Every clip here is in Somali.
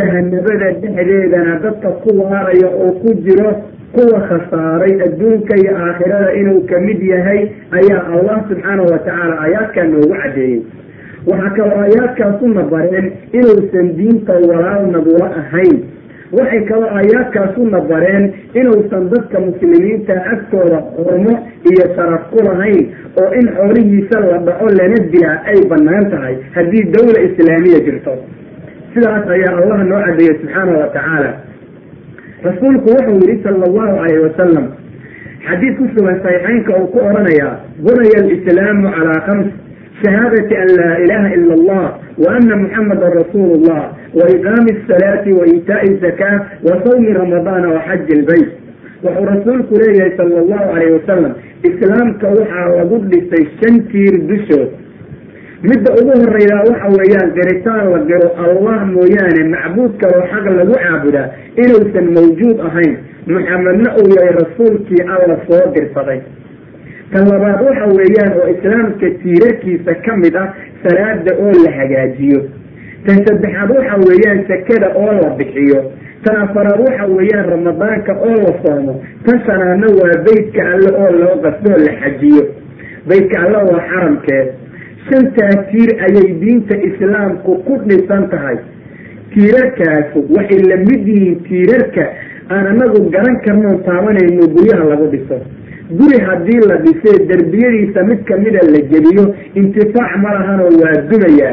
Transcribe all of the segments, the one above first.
jahanabada dhexdeedana dadka ku waaraya oo ku jiro kuwa khasaaray adduunka iyo aakhirada inuu ka mid yahay ayaa allah subxaanahu watacaala aayaadkaa noogu caddeeyey. Waxaa kaloo aayaadkaasuna bareen inuusan diinta walaal nagula ahayn. Waxay kaloo aayaadkaasuna bareen inuusan dadka muslimiinta agtooda xurmo iyo sharaf ku lahayn oo in xoolihiisa la dhaco lana dilaa ay bannaan tahay haddii dawla islaamiya jirto sidaas ayaa allah noo cadeeyey subxaanahu watacaala rasuulku wuxuu yihi sala allahu calayhi wasalam xadiid ku sugan saxiixeynka uu ku odhanayaa bunaya alislaamu calaa khams shahaadati an laa ilaha ila allah wa ana muxamadan rasuulu llah wa iqaami asalaati wa iitaa'i zakaa wa sawmi ramadaana wa xaji ilbayt wuxuu rasuulku leeyahay sala allahu calayhi wasalam islaamka waxaa lagu dhisay shan tiir dushood midda ugu horeydaa waxa weeyaan qiritaan la giro allah mooyaane macbuud kaloo xaq lagu caabudaa inuusan mawjuud ahayn. Maxamedna uu yahay rasuulkii alla soo dirsaday. Tan labaad waxa weeyaan oo islaamka tiirarkiisa ka mid ah salaada oo la hagaajiyo. Tan saddexaad waxa weeyaan sakada oo la bixiyo. Tan afaraad waxa weeyaan ramadaanka oo la soomo. Tan shanaadna waa beytka alle oo loo qasdoo la xajiyo. Beytka alle waa xaramkeed shantaas tiir ayay diinta islaamku ku dhisan tahay. Tiirarkaasu waxay la mid yihiin tiirarka aan anagu garan karnoon taabanayno guryaha lagu dhiso. Guri haddii la dhisee derbiyadiisa mid kamida la jebiyo intifaac ma lahanoo waa dumayaa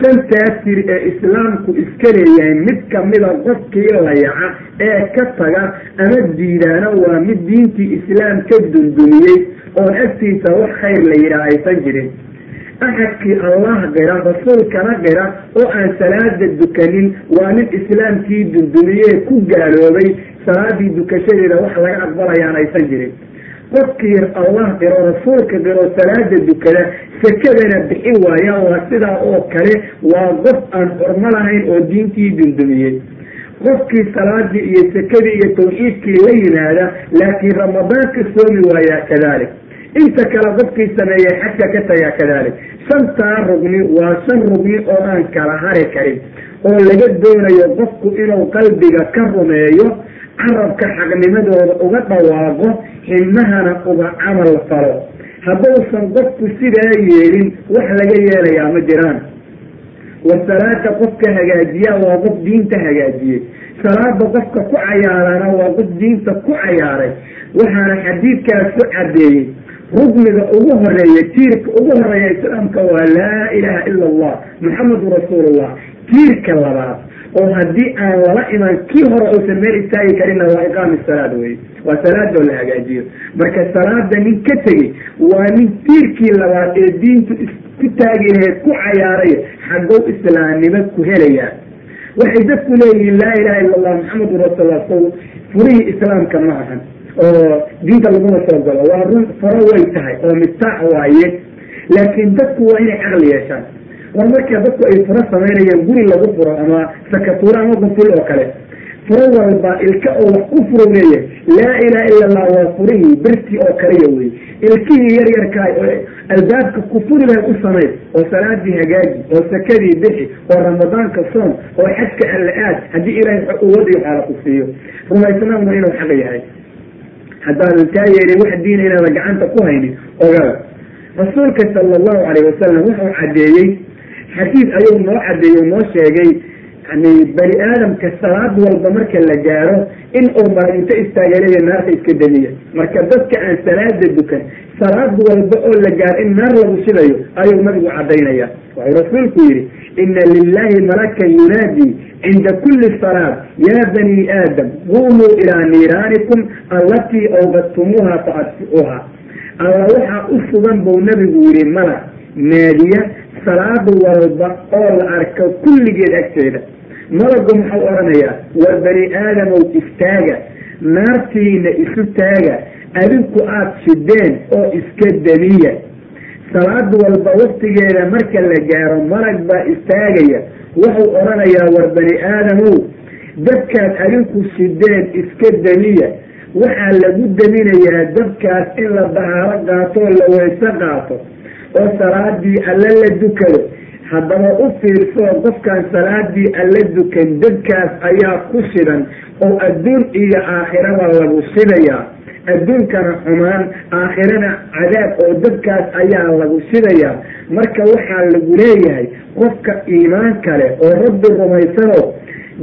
shantaas tiir ee islaamku iska leeyahay mid kamida qofkii layaca ee ka taga ama diidaana waa mid diintii islaam ka dundumiyey oon agtiisa wax khayr la yidhaah aysan jirin axadkii allah qira rasuulkana qira oo aan salaada dukanin waa nin islaamkii dundumiyee ku gaaloobay salaadii dukashadeeda wax laga aqbalayaan aysan jirin. Qofkii allah qiro rasuulka qiro salaada dukada sakadana bixi waaya waa sidaa oo kale waa qof aan xurmo lahayn oo diintii dundumiyey qofkii salaadii iyo sakadii iyo tawxiidkii la yimaada laakiin ramadaanka soomi waayaa kadalik inta kale qofkii sameeyey xajka ka tagaa kadalik. Shantaa rugni waa shan rugni oo aan kala hari karin oo laga doonayo qofku inuu qalbiga ka rumeeyo carabka xaqnimadooda uga dhawaaqo xibnahana uga camal falo. Hadduusan qofku sidaa yeelin wax laga yeelayaa ma jiraan. War salaada qofka hagaajiya waa qof diinta hagaajiyey. Salaada qofka ku cayaarana waa qof diinta ku cayaaray. Waxaana xadiidkaasu caddeeyey rugniga ugu horreeya tiirka ugu horreeya islaamka waa laa ilaha ila allah maxamedun rasuulullah. Tiirka labaad oo haddii aan lala iman kii hore uusan meel istaagi karinna waa iqaami salaad wey waa salaadoo la hagaajiyo. Marka salaada nin ka tegey waa nin tiirkii labaad ee diintu isku taagi laheyd ku cayaaraya xagow islaamnimo ku helayaa waxay dadku leeyihiin laa ilaha illa allah maxamedun rasuulullah so furihii islaamka ma ahan oo diinta laguma soo galo waa run faro way tahay oo miftaax waaye laakiin dadku waa inay caqli yeeshaan. War marka dadku ay furo samaynayaan guri lagu furo ama sakatuuro ama quful oo kale. Furo walba ilka oo wax ku furo leeyahay laa ilaha illa allah waa furihii birtii oo kaliya wey ilkihii yar yarkaay oo albaabka kufuri lahay u samayn oo salaadii hagaaji oo sakadii bixi oo ramadaanka soom oo xajka alla aad haddii ilaahay uwad iyo xaala ku siiyo. Rumaysnaanna inuu xaq yahay haddaadan kaa yeelin wax diina inaadan gacanta ku haynin ogada rasuulka sala allahu calayh wasalam wuxuu caddeeyey xadiid ayuu noo caddeeyey noo sheegay yani bani aadamka salaad walba marka la gaaro in uu mara istaagaleya naarta iska damiya marka dadka aan salaada dukan salaad walba oo la gaaro in naar lagu shidayo ayuu nabigu caddaynaya wuxuu rasuulku yidhi ina lilahi malakan yunaadi cinda kuli salaad. Yaa bani aadam qumuu ilaa niiraanikum allatii awqadtumuuha faadfiuha alla waxaa u sugan buu nabigu yihi malag naadiya salaad walba oo la arko kulligeed agteeda. Malagu muxuu odhanayaa war bani aadamow istaaga naartiina isu taaga adinku aada shideen oo iska damiya. Salaad walba waktigeeda marka la gaaro malag baa istaagaya. Wuxuu odhanayaa war bani aadamow dabkaad adinku shideen iska damiya. Waxaa lagu daminayaa dabkaas in la dahaaro qaato oo la weyse qaato oo salaadii alle la dukado haddaba u fiirsoo qofkan salaadii alla dukan dadkaas ayaa ku shidan oo adduun iyo aakhiraba lagu shidayaa. Adduunkana xumaan aakhirana cadaab oo dadkaas ayaa lagu shidayaa. Marka waxaa lagu leeyahay qofka iimaan kale oo rabbi rumaysano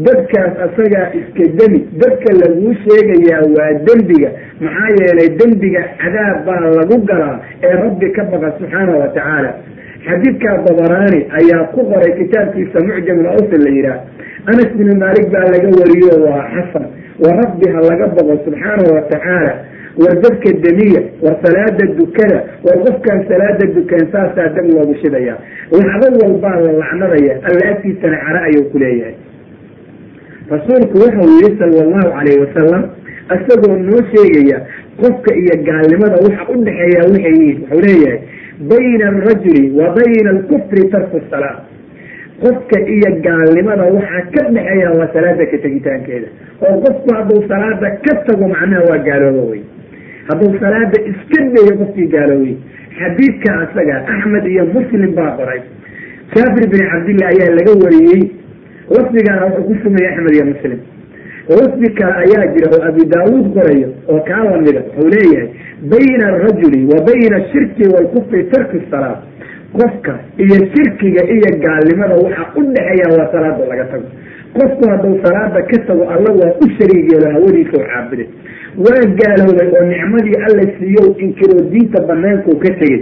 dadkaas asagaa iska demi dadka laguu sheegayaa waa dembiga. Maxaa yeelay dembiga cadaab baa lagu galaa ee rabbi ka baqa subxaana wa tacaala. Xadiidkaa dabaraani ayaa ku qoray kitaabkiisa mucjam lawsi la yidhaah anas binu maalik baa laga wariyo waa xasan. Wa rabbi ha laga baqo subxaana wa tacaala. War dadka demiya war salaada dukada war qofkaan salaada dukan saasaa dab loogu shidaya lacdo walbaa la lacnadaya alla agtiisana cara ayuu ku leeyahay rasuulku wuxuu yihi sala allahu calayhi wasalam isagoo noo sheegaya qofka iyo gaalnimada waxa u dhexeeya waxay yihiin wuxuu leeyahay bayna alrajuli wa bayna alkufri tarku salaa qofka iyo gaalnimada waxaa ka dhexeeya waa salaada ka tegitaankeeda. Oo qofku hadduu salaada ka tago macnaha waa gaalooba wey hadduu salaada iska dayo qofkii gaaloobay xadiidka asaga axmed iyo muslim baa qoray. Jaabir bin cabdillah ayaa laga wariyey lafdigana wuxuu ku sumaya axmed iyo muslim. Lafdi ayaa jira oo abi daawuud qorayo oo kaa lamida wuxuu leeyahay bayna alrajuli wa bayna ashirki waalkufri tarki salaa qofka iyo shirkiga iyo gaalnimada waxaa u dhexeeya waa salaada laga tago. Qofku hadduu salaada ka tago alla waa u shariig yeelo hawadiisa oo caabuday waa gaaloobay oo nicmadii alla siiyo inkiroo diinta banaanku ka tegey.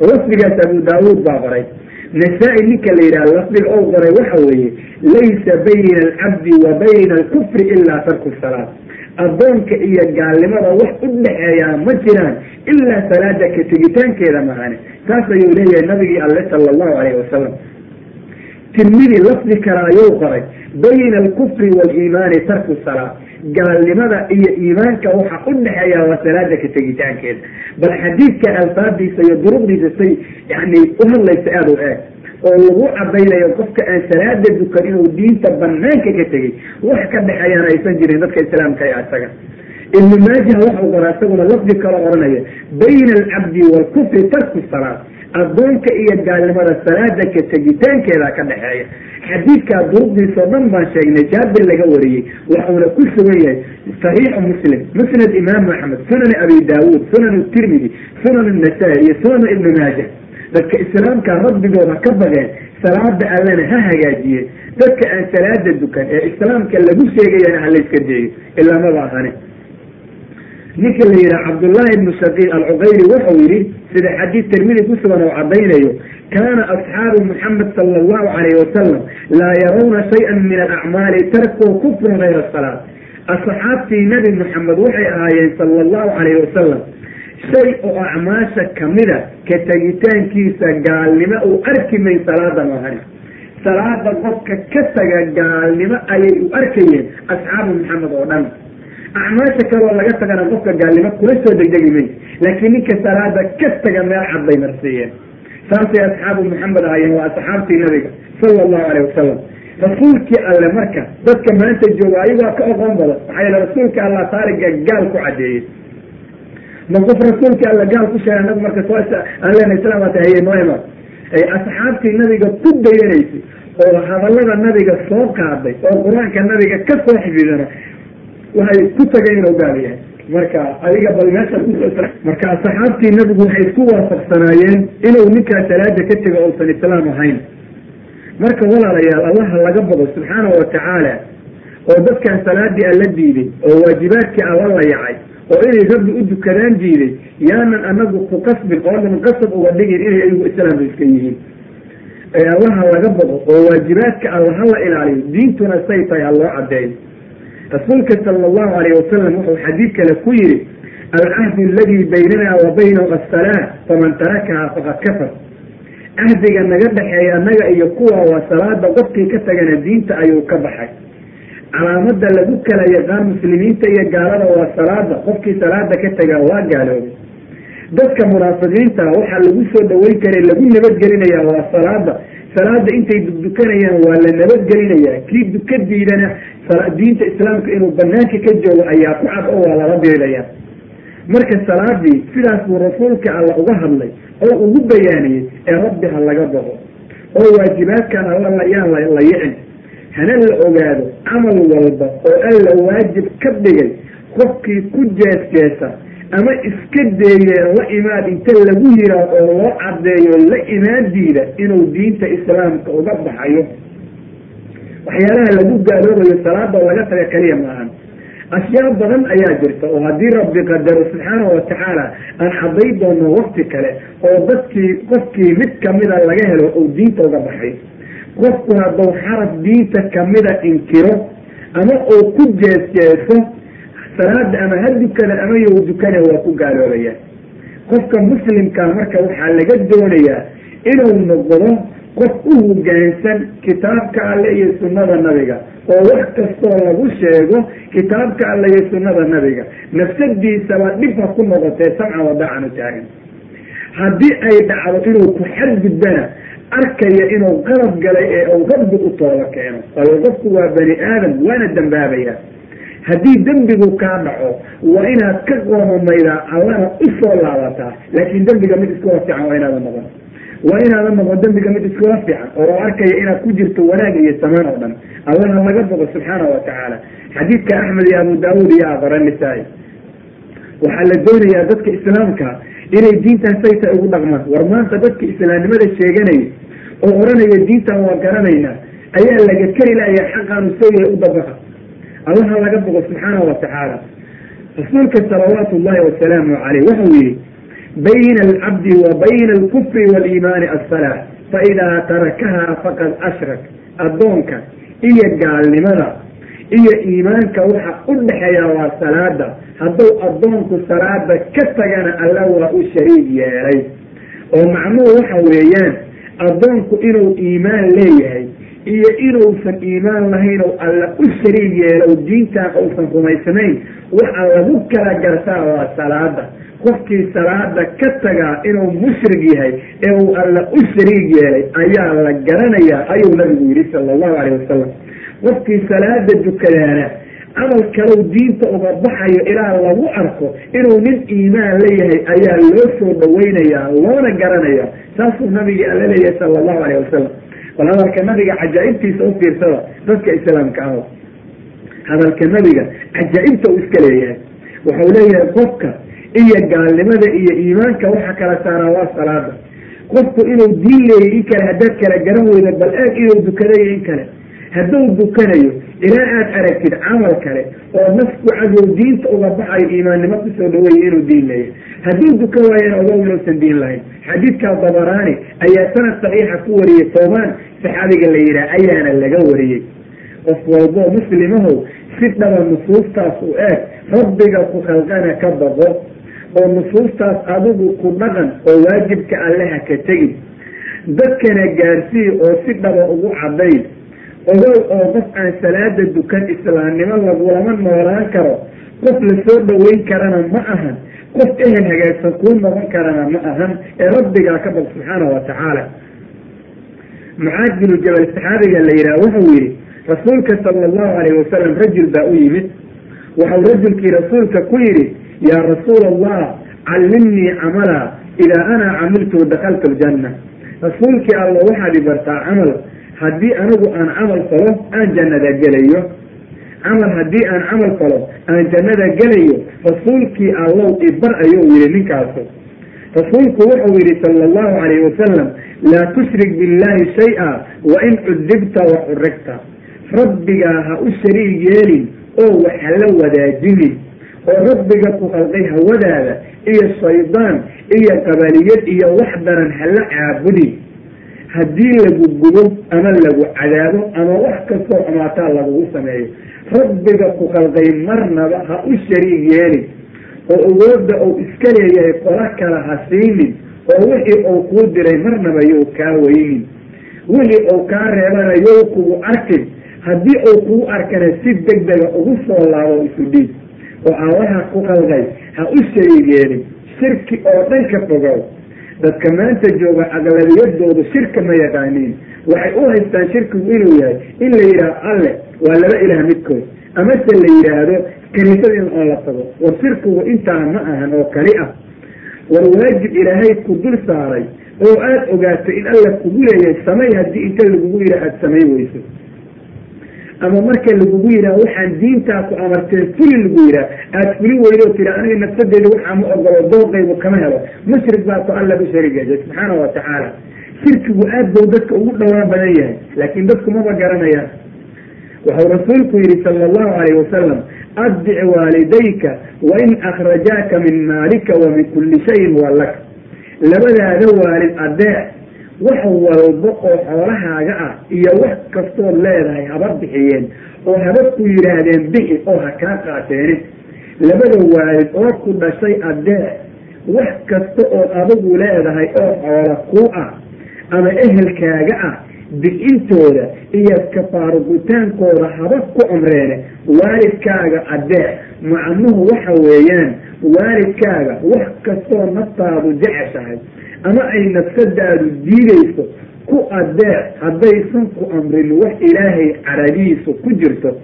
Lafdigaas abu daawuud baa qoray nasaa-i ninka la yidhaha lafdiga ou qoray waxa weeye laysa bayna alcabdi wa bayna alkufri ilaa tarku salaat addoonka iyo gaalnimada wax u dhexeeyaa ma jiraan ilaa salaada ka tegitaankeeda mahane taas ayuu leeyahay nabigii alle sala allahu calayhi wasalam tirmidi lafdi kale ayuu qoray bayna alkufri waaliimaani tarku salaa gaalnimada iyo iimaanka waxa u dhexeeya waa salaada ka tegitaankeeda bal xadiidka alfaadiisa iyo duruqdiisa say yani u hadlaysa aada u eeg. Oo lagu cadaynayo qofka aan salaada dukan inuu diinta banaanka ka tegey wax ka dhexeeyaan aysan jirin dadka islaamka ee isaga ibnu maajah waxau qoraa isaguna lafdi kale oranaya bayna alcabdi waalkufri tarku salaat addoonka iyo gaalnimada salaada ka tegitaankeeda ka dhexeeya. Xadiidkaa duruqdiisao dhan baan sheegnay jaabir laga wariyey waxuuna ku sugan yahay saxiixu muslim musnad imaamu axmed sunan abi daawuud sunan tirmidi sunan nasaa-i iyo sunan ibnu maaja. Dadka islaamka rabbigooda ka bageen salaada allana ha hagaajiye dadka aan salaada dukan ee islaamka lagu sheegayana ha layska deeyo ilaa ahane ninka la yidhaha cabdullaahi ibnu shaqiiq alcuqayri wuxuu yidhi sida xadiid tirmidi ku sugan oo caddaynayo kaana asxaabu muxamed sala allahu calayhi wasalam laa yarawna shay-an min alacmaali tarkuu kufrun hayra asalaat asxaabtii nebi moxamed waxay ahaayeen sala allahu calayhi wasalam shay oo acmaasha kamida ka tegitaankiisa gaalnimo uu arki may salaada mahani salaada qofka ka taga gaalnimo ayay u arkayeen asxaabu maxamed oo dhan acmaasha kaloo laga tagana qofka gaalnimo kula soo degdegi may laakiin ninka salaada ka taga meel cad bay marsiiyeen. Saasay asxaabu maxamed ahaayeen waa asxaabtii nabiga sala allahu calayh wasalam rasuulkii alle marka dadka maanta jooga ayagaa ka oqoon badan maxaa yeele rasuulka alla taariga gaal ku cadeeyey. Ma qof rasuulka alla gaal ku sheegay anagu marka aan leenahay islaamata haye noo imaad ay asxaabtii nabiga ku dayanaysay oo hadallada nabiga soo qaaday oo qur'aanka nabiga ka soo xifidana waxay ku tagay inuu gaal yahay marka adiga bal meesha marka asxaabtii nabigu waxay isku waafaqsanaayeen inuu ninkaa salaada ka tego uusan islaam ahayn. Marka walaalayaal allaha laga bado subxaanahu watacaala oo dadkan salaadii alla diiday oo waajibaadkii alla la yacay oo inay rabbi u dukadaan diiday yaanan anagu ku qasbin oonan qasab uga dhigin inay ayagu islaamka iska yihiin. Allaha laga bado oo waajibaadka alla hala ilaaliyo diintuna say tahay ha loo cadeeyo rasuulka sala allahu alayh wasalam wuxuu xadiid kale ku yihi alcahdu aladii baynana wa baynahu asalaa faman tarakaha faqad kafar. Cahdiga naga dhexeeya annaga iyo kuwa waa salaada qofkii ka tagana diinta ayuu ka baxay. Calaamada lagu kala yaqaan muslimiinta iyo gaalada waa salaada qofkii salaada ka tagaa waa gaaloobay dadka munaafiqiinta waxaa lagu soo dhaweyn karay lagu nabadgelinaya waa salaada salaada intay dukanayaan waa la nabadgelinaya kii duka diidana diinta islaamka inuu banaanka ka joogo ayaa ku cad oo waa lala dirilaya marka salaadii sidaas buu rasuulka alla uga hadlay oo ugu bayaaniyey ee rabbi ha laga baqo oo waajibaadkan alla yaan la yicin. Hana la ogaado camal walba oo alla waajib ka dhigay qofkii ku jeesjeesa ama iska deeyeen la imaan inta lagu yiraa oo loo caddeeyo la imaan diida inuu diinta islaamka uga baxayo. Waxyaalaha lagu gaaloobayo salaada laga taga kaliya maahan. Ashyaa badan ayaa jirta oo haddii rabbi qadaro subxaanahu watacaala aan cadday doono wakti kale oo dadkii qofkii mid kamida laga helo ou diinta uga baxay. Qofku hadduu xaraf diinta kamida inkiro ama uu ku jeesjeeso salaada ama ha dukada ama you dukana waa ku gaaloobaya. Qofka muslimkaa marka waxaa laga doonayaa inuu noqdo qof u hogaansan kitaabka alle iyo sunnada nabiga oo wax kastoo lagu sheego kitaabka alle iyo sunnada nabiga. Nafsadiisaba dhib ha ku noqotee samca wadaacan u taagan haddii ay dhacdo inuu ku xadgudbana arkaya inuu qalab galay ee uu rabbi u tooba keeno. Waayo qofku waa bani aadam waana dambaabaya haddii dembigu kaa dhaco waa inaad ka qoomamaydaa allana u soo laabataa. Laakiin dembiga mid iskula fiican waa inaadan noqon. Waa inaadan noqon dembiga mid iskula fiican oo arkaya inaad ku jirto wanaag iyo samaan oo dhan. Allaha laga boqo subxaana wa tacaala. Xadiidka axmed iyo abu daawuud iyo aqara nisaa-i. Waxaa la doonayaa dadka islaamka inay diintan sayta ugu dhaqmaan. War maanta dadka islaamnimada sheeganaya oo oranaya diintan waa garanaynaa ayaa laga keri laaya xaqaanu seegaya u dabaqa allaha laga boqo subxaana wa tacaala. Rasuulka salawaatu llahi wasalaamu caleyh wuxuu yihi bayna alcabdi wa bayna alkufri waaliimaani assalaa faidaa tarakahaa faqad ashrak. Addoonka iyo gaalnimada iyo iimaanka waxa u dhexeeya waa salaada hadduu addoonku salaada ka tagana alla waa u shariig yeelay. Oo macnuhu waxa weeyaan addoonku inuu iimaan leeyahay iyo inuusan iimaan lahayn oo alla u shariig yeelo diintaan uusan rumaysnayn waxa lagu kala gartaa waa salaada. Qofkii salaada ka tagaa inuu mushrig yahay ee uu alla u shariig yeelay ayaa la garanayaa ayuu nabigu yidhi sala allahu caleyh wasalam qofkii salaada dukadaana camal kalow diinta uga baxayo ilaa lagu arko inuu nin iimaan leeyahay ayaa loo soo dhaweynayaa loona garanaya saasuu nabigii alla leeyahay sala allahu caleyh wasalam bal hadalka nabiga cajaa'ibtiisa u fiirsada dadka islaamka ah hadalka nabiga cajaa'ibta uu iska leeyahay. Wuxuu leeyahay qofka iyo gaalnimada iyo iimaanka waxa kala saaraa waa salaada. Qofku inuu diin leeyay in kale haddaad kala garan weyda bal eeg inuu dukadayo in kale hadduu dukanayo ilaa aad aragtid camal kale oo nafku cadow diinta uga baxayo iimaannimo ku soo dhaweeya inuu diin leeyahy hadduu dukan waayana ogow inuusan diin lahayn. Xadiidka dabaraani ayaa sanad saxiixa ku wariyey toomaan saxaabiga la yidhaah ayaana laga wariyey. Qof walboo muslimahow si dhaba nusuustaas u eeg rabbiga ku khalqana ka baqo oo nusuustaas adigu ku dhaqan oo waajibka alleha ka tegin. Dadkana gaarsii oo si dhaba ugu cadayn ogow oo qof aan salaada dukan islaamnimo lagulama noolaan karo qof la soo dhaweyn karana ma ahan qof ehel hagaagsan kuu noqon karana ma ahan ee rabbigaa ka baq subxaanahu wa tacaala. Mucaad binu jabal saxaabiga la yidhaha wuxuu yidhi rasuulka sala allahu alayh wasalam rajul baa u yimid. Waxau rajulkii rasuulka ku yidhi yaa rasuula allah callimnii camala idaa ana camiltu dakaltu ljanna rasuulkii alla waxaad i bartaa camal haddii anigu aan camal falo aan jannada gelayo camal haddii aan camal falo aan jannada gelayo rasuulkii allow ibar ayuu yihi ninkaasu. Rasuulku wuxuu yihi sala allahu calayhi wasalam laa tushrik billahi shay-a wa in cudibta wa xurigta rabbigaa ha u shariig yeelin oo wax hala wadaajinin oo rabbiga ku khalqay hawadaada iyo shaydaan iyo qabaliyad iyo wax daran hala caabudin haddii lagu gubo ama lagu cadaabo ama wax kastoo xumaataa lagugu sameeyo rabbiga ku khalqay marnaba ha u shariig yeelin. Oo awoodda uu iska leeyahay qola kale ha siinin. Oo wixii uu kuu diray marnaba yow kaa weynin. Wixii uu kaa reebana yow kugu arkin. Haddii uu kugu arkana si deg dega ugu soo laabo isu dhiig oo allaha ku khalqay ha u shariig yeelin. Shirki oo dhan ka fogow dadka maanta jooga aqlabiyadoodu shirka ma yaqaaniin. Waxay u haystaan shirkigu inuu yahay in la yidhaahdo alle waa laba ilaah midkood. Amase la yidhaahdo kaniisada in oon la tago war shirkigu intaa ma ahan oo kali ah. War waajib ilaahay ku dul saaray oo aada ogaato in alla kugu leeyahay samay haddii inta lagugu yidhaha aada samay weyso ama marka lagugu yidhaha waxaan diintaa ku amarteen fuli lagu yidhaha aada fuli weydoo tiri aniga nafsadeeda waxaa ma ogolo dooqaybu kama helo. Mushrik baa ku alla basharigeeda subxaana wa tacaala. Shirkigu aad bau dadka ugu dhowaan badan yahay laakiin dadku maba garanayaan. Wuxuu rasuulku yihi sala allahu calayh wasalam addic waalidayka wain akhrajaaka min maalika wa min kulli shayin huwa lak. Labadaada waalid adeec wax walba oo xoolahaaga ah iyo wax kastood leedahay haba bixiyeen oo haba ku yidhaahdeen bixi oo ha kaa qaateeni labada waalid oo ku dhashay adeec wax kasta ood adigu leedahay oo xoola kuu ah ama ehelkaaga ah bixintooda iyo kafaarugutaankooda haba ku amreene waalidkaaga adeec macnuhu waxa weeyaan waalidkaaga wax kastoo naftaadu jeceshahay ama ay nafsadaadu diidayso ku adeec haddaysan ku amrin wax ilaahay caradiisu ku jirto.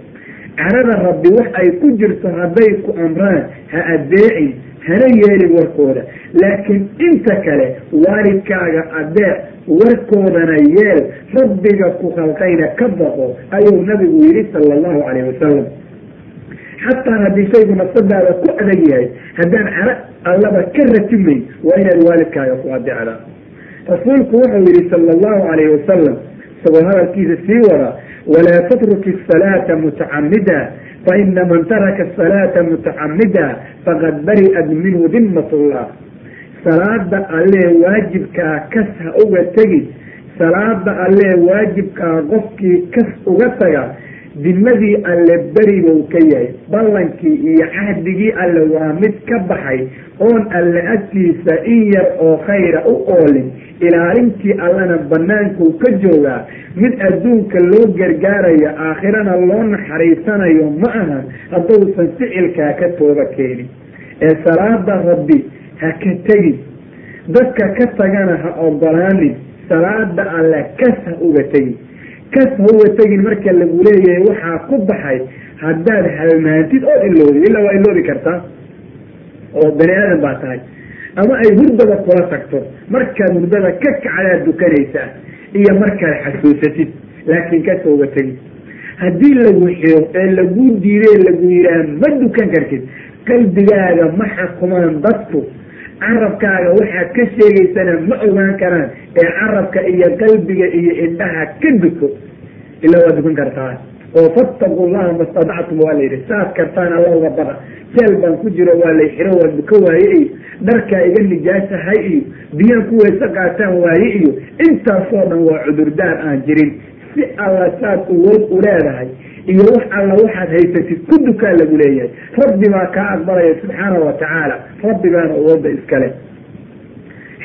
Carada rabbi wax ay ku jirto hadday ku amraan ha adeecin hana yeelin warkooda. Laakiin inta kale waalidkaaga adeec warkoodana yeel rabbiga ku khalqayna ka baqo ayuu nabigu yidhi sala allahu calayh wasalam xataa haddii shaygu nafsadaada ku adag yahay haddaan cara allaba ka ratimayn waa inaad waalidkaaga ku adeecdaa rasuulku wuxuu yihi sala allahu calayhi wasalam isagoo hadalkiisa sii wada walaa tatruki asalaata mutacamida faina man taraka asalaata mutacamida faqad bari'at minhu dimmat llah salaada allee waajibkaa kas ha uga tegi salaada allee waajibkaa qofkii kas uga taga dimadii alle beri buu ka yahay. Ballankii iyo cahdigii alle waa mid ka baxay. Oon alle agtiisa in yar oo khayra u oolin. Ilaalintii allana bannaankuu ka joogaa. Mid adduunka loo gargaarayo aakhirana loo naxariisanayo ma aha hadduusan ficilkaa ka tooba keenin. Ee salaada rabbi ha ka tegin dadka ka tagana ha ogolaanin salaada alle kas ha uga tegin kas ha tegin marka lagu leeyahay waxaa ku baxay haddaad halmaantid oo iloobi ilaa waa iloobi kartaa oo bani aadan baa tahay. Ama ay hurdada kula tagto. Markaad hurdada ka kacdaad dukanaysaa iyo markaad xasuusatid laakiin kas ha tegin haddii lagu xiro ee laguu diiday lagu yidhaah ma dukan kartid. Qalbigaaga ma xakumaan dadku carabkaaga waxaad ka sheegaysana ma ogaan karaan ee carabka iyo qalbiga iyo indhaha ka duko. Ilaa waa dukan kartaa. Oo fattaqu llaha mastadactum waa la yidhi saad kartaan alla uga bada jeel baan ku jiro waa lay xiro waa duka waaye iyo dharkaa iga nijaasahay iyo biyaan ku weyse qaataan waaye iyo. Intaasoo dhan waa cudurdaar aan jirin si alla saad uwood u leedahay iyo wax alla waxaad haysatid ku dukaa lagu leeyahay. Rabbi baa kaa aqbalaya subxaana wa tacaala. Rabbigaana awooda iskale.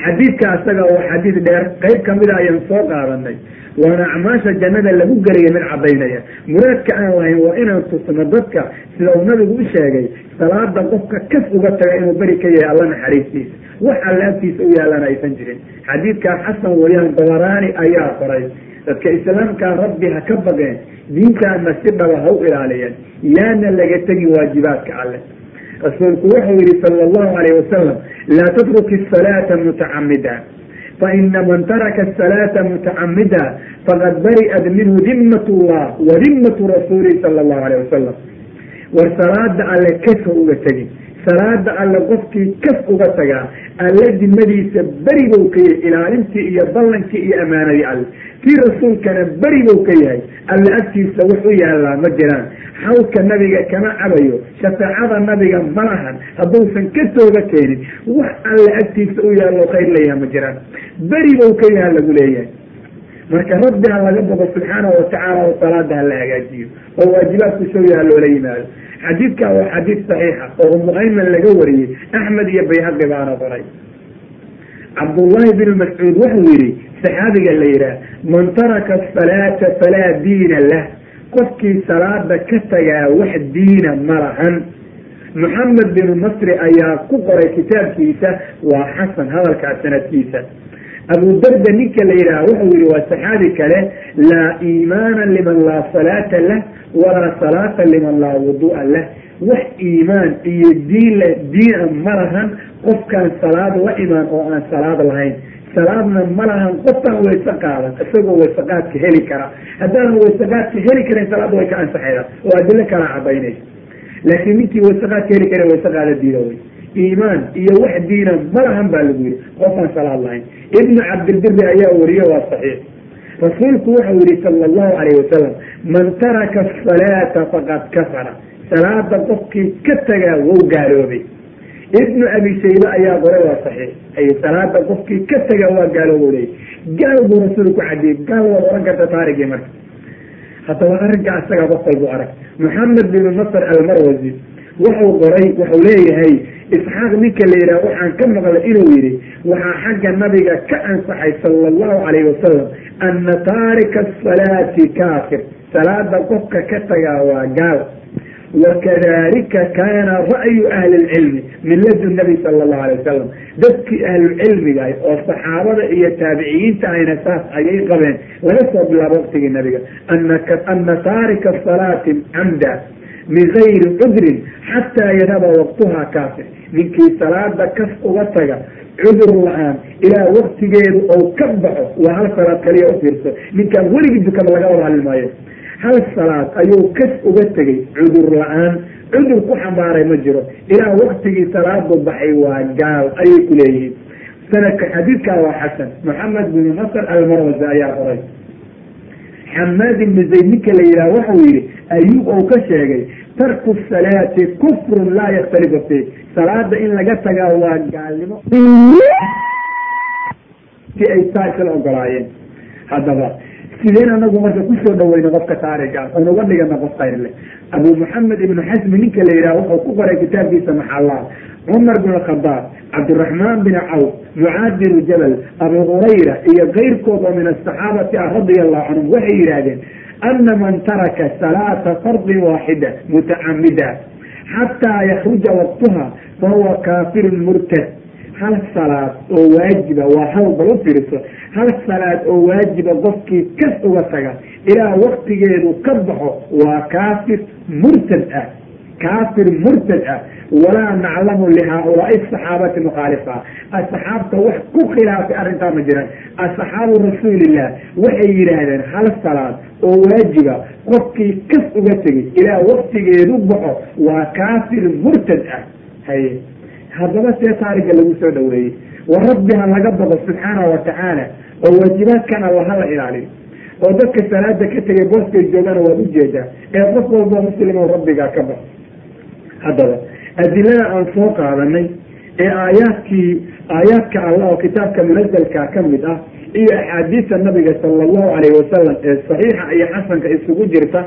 Xadiidka asaga oo xadiid dheer qayb kamida ayaan soo qaadanay. Waana acmaasha jannada lagu gelaya mid cadaynaya muraadka aan lahayn waa inaan tusno dadka sida uu nabigu u sheegay salaada qofka kas uga taga inuu beri ka yahay alla naxariistiisa wax alla agtiisa u yaalana aysan jirin. Xadiidkaa xasan weyaan dabaraani ayaa qoray dadka islaamkaa rabbi ha ka baqeen diintaana si dhaba ha u ilaaliyeen. Yaana laga tegin waajibaadka alle. Rasuulku wuxuu yihi sala allahu alayh wasalam laa tatruki asalaata mutacamida faina man taraka asalaata mutacamida faqad bari'at minhu dimmat llah wa dimmatu rasuulihi sala allahu alayh wasalam war salaada alle kas ha uga tegin salaada alle qofkii kas uga tagaa alle dimadiisa beri bou ka yahay ilaalintii iyo ballankii iyo ammaanadii alle kii rasuulkana beri bou ka yahay alle agtiisa wax u yaallaa ma jiraan. Xawlka nabiga kama cabayo shafaacada nabiga ma lahan hadduusan ka tooga keenin wax alle agtiisa u yaallo khayr leeyaha ma jiraan. Beri bou ka yaha lagu leeyahay marka rabbi ha laga boqo subxaanahu watacaala oo salaada ha la hagaajiyo oo waajibaadku showyaha loola yimaado. Xadiidka waa xadiid saxiixa oo umu laga wariyey axmed iyo bayhaqi baana qoray. Cabdullaahi binu mascuud wuxuu yihi saxaabiga la yidhaah man taraka asalaata falaa diina lah. Qofkii salaada ka tagaa wax diina ma lahan. Maxamed binu nasri ayaa ku qoray kitaabkiisa waa xasan hadalkaa sanadkiisa abu darda ninka la yidhaha wuxuu yihi waa saxaabi kale laa iimaana liman laa salaata lah walaa salaata liman laa wudu'a lah. Wax iimaan iyo diin diina ma lahan qofkaan salaad la imaan oo aan salaad lahayn. Salaadna ma lahan qofkaan wayse qaadan isagoo waysaqaadka heli kara. Haddaanan waysaqaadka heli karin salaadda way ka ansaxayda oo adilo kala cadaynaysa laakiin ninkii waysaqaadka heli kara wayse qaada diida wey iimaan iyo wax diina ma lahan baa lagu yihi qofaan salaad lahayn. Ibnu cabdilbiri ayaa wariye waa saxiix. Rasuulku wuxuu yihi sala allahu calayh wasalam man taraka asalaata faqad kafara. Salaada qofkii ka tagaa wou gaaloobay. Ibnu abi shaybe ayaa qoray waa saxiix. Ay salaada qofkii ka tagaa waa gaaloobo leeyay. Gaal buu rasuulku cadiyey gaal waad oran karta taarigii marka. Haddaba arrinka asaga qof walbu arag. Maxamed binu nasr almarwasi wuxuu qoray wuxuu leeyahay isxaaq ninka la yidhaha waxaan ka maqlay inuu yidhi waxaa xagga nabiga ka ansaxay sala allahu calayhi wasalam ana taarika asalaati kaafir. Salaada qofka ka tagaa waa gaal. Wakadalika kaana ra'yu ahli lcilmi min nabi sala allahu alay wasalam dadkii ahlucilmiga oo saxaabada iyo taabiciyiinta ahayna saas ayay qabeen laga soo bilaabo waqtigii nabiga. Ana taarika asalaati camda min gayri cudrin xataa yadhaba waqtuha kaafir ninkii salaada kas uga taga cudur la'aan ilaa waktigeedu ou ka baxo waa hal salaad kaliya u fiirso ninkaan weligii dukada laga wada hadli maayo hal salaad ayuu kas uga tegay cudur la'aan cudur ku xambaaray ma jiro ilaa waktigii salaadu baxay waa gaal ayay ku leeyihiin sanadka xadiidkaa waa xasan maxamed binu nasr almarwasi ayaa qoray xamaad ibnu zayd ninka la yidhaha waxau yihi ayuub ou ka sheegay tarku salaati kufrun laa yakhtalifu fi salaada in laga tagaa waa gaalnimo. Si ay saa isla ogolaayeen haddaba sideen anagu marka ku soo dhaweyna qofka taariga oon uga qof khayr leh. Abu maxamed ibnu xasmi ninka la yidhaha wuxuu ku qoray kitaabkiisa maxallah cumar bin khadaab cabdiraxmaan bin cawf mucaad bin jabal abu hurayra iyo keyrkood oo min asaxaabati ah radia allahu canhum waxay yidhaahdeen ana man taraka salaata fardin waaxida mutacamida xataa yakruja waqtuha fahuwa kaafirun murtad. Hal salaad oo waajiba waa hal bal u hal salaad oo waajiba qofkii kas uga taga ilaa waktigeedu ka baxo waa kaafir murtad ah kaafir murtad ah walaa naclamu lihaaulaai saxaabati mukhaalifa asxaabta wax ku khilaafay arrintaa ma jiran asxaabu rasuulillah waxay yidhaahdeen hal salaad oo waajiba qofkii kas uga tegay ilaa waktigeedu baxo waa kaafir murtad ah haye haddaba see taariga lagu soo dhaweeyey wa rabbi ha laga baqo subxaana wa tacaala oo waajibaadkan alla hala ilaaliyo oo dadka salaada ka tegay booskay joogana waad u jeedaa ee qof walba muslimo rabbigaa ka baqo haddaba. Adilada aan soo qaadanay ee aayaadkii aayaadka allah oo kitaabka munazalka ka mid ah iyo axaadiista nabiga sala allahu calayhi wasalam ee saxiixa iyo xasanka isugu jirta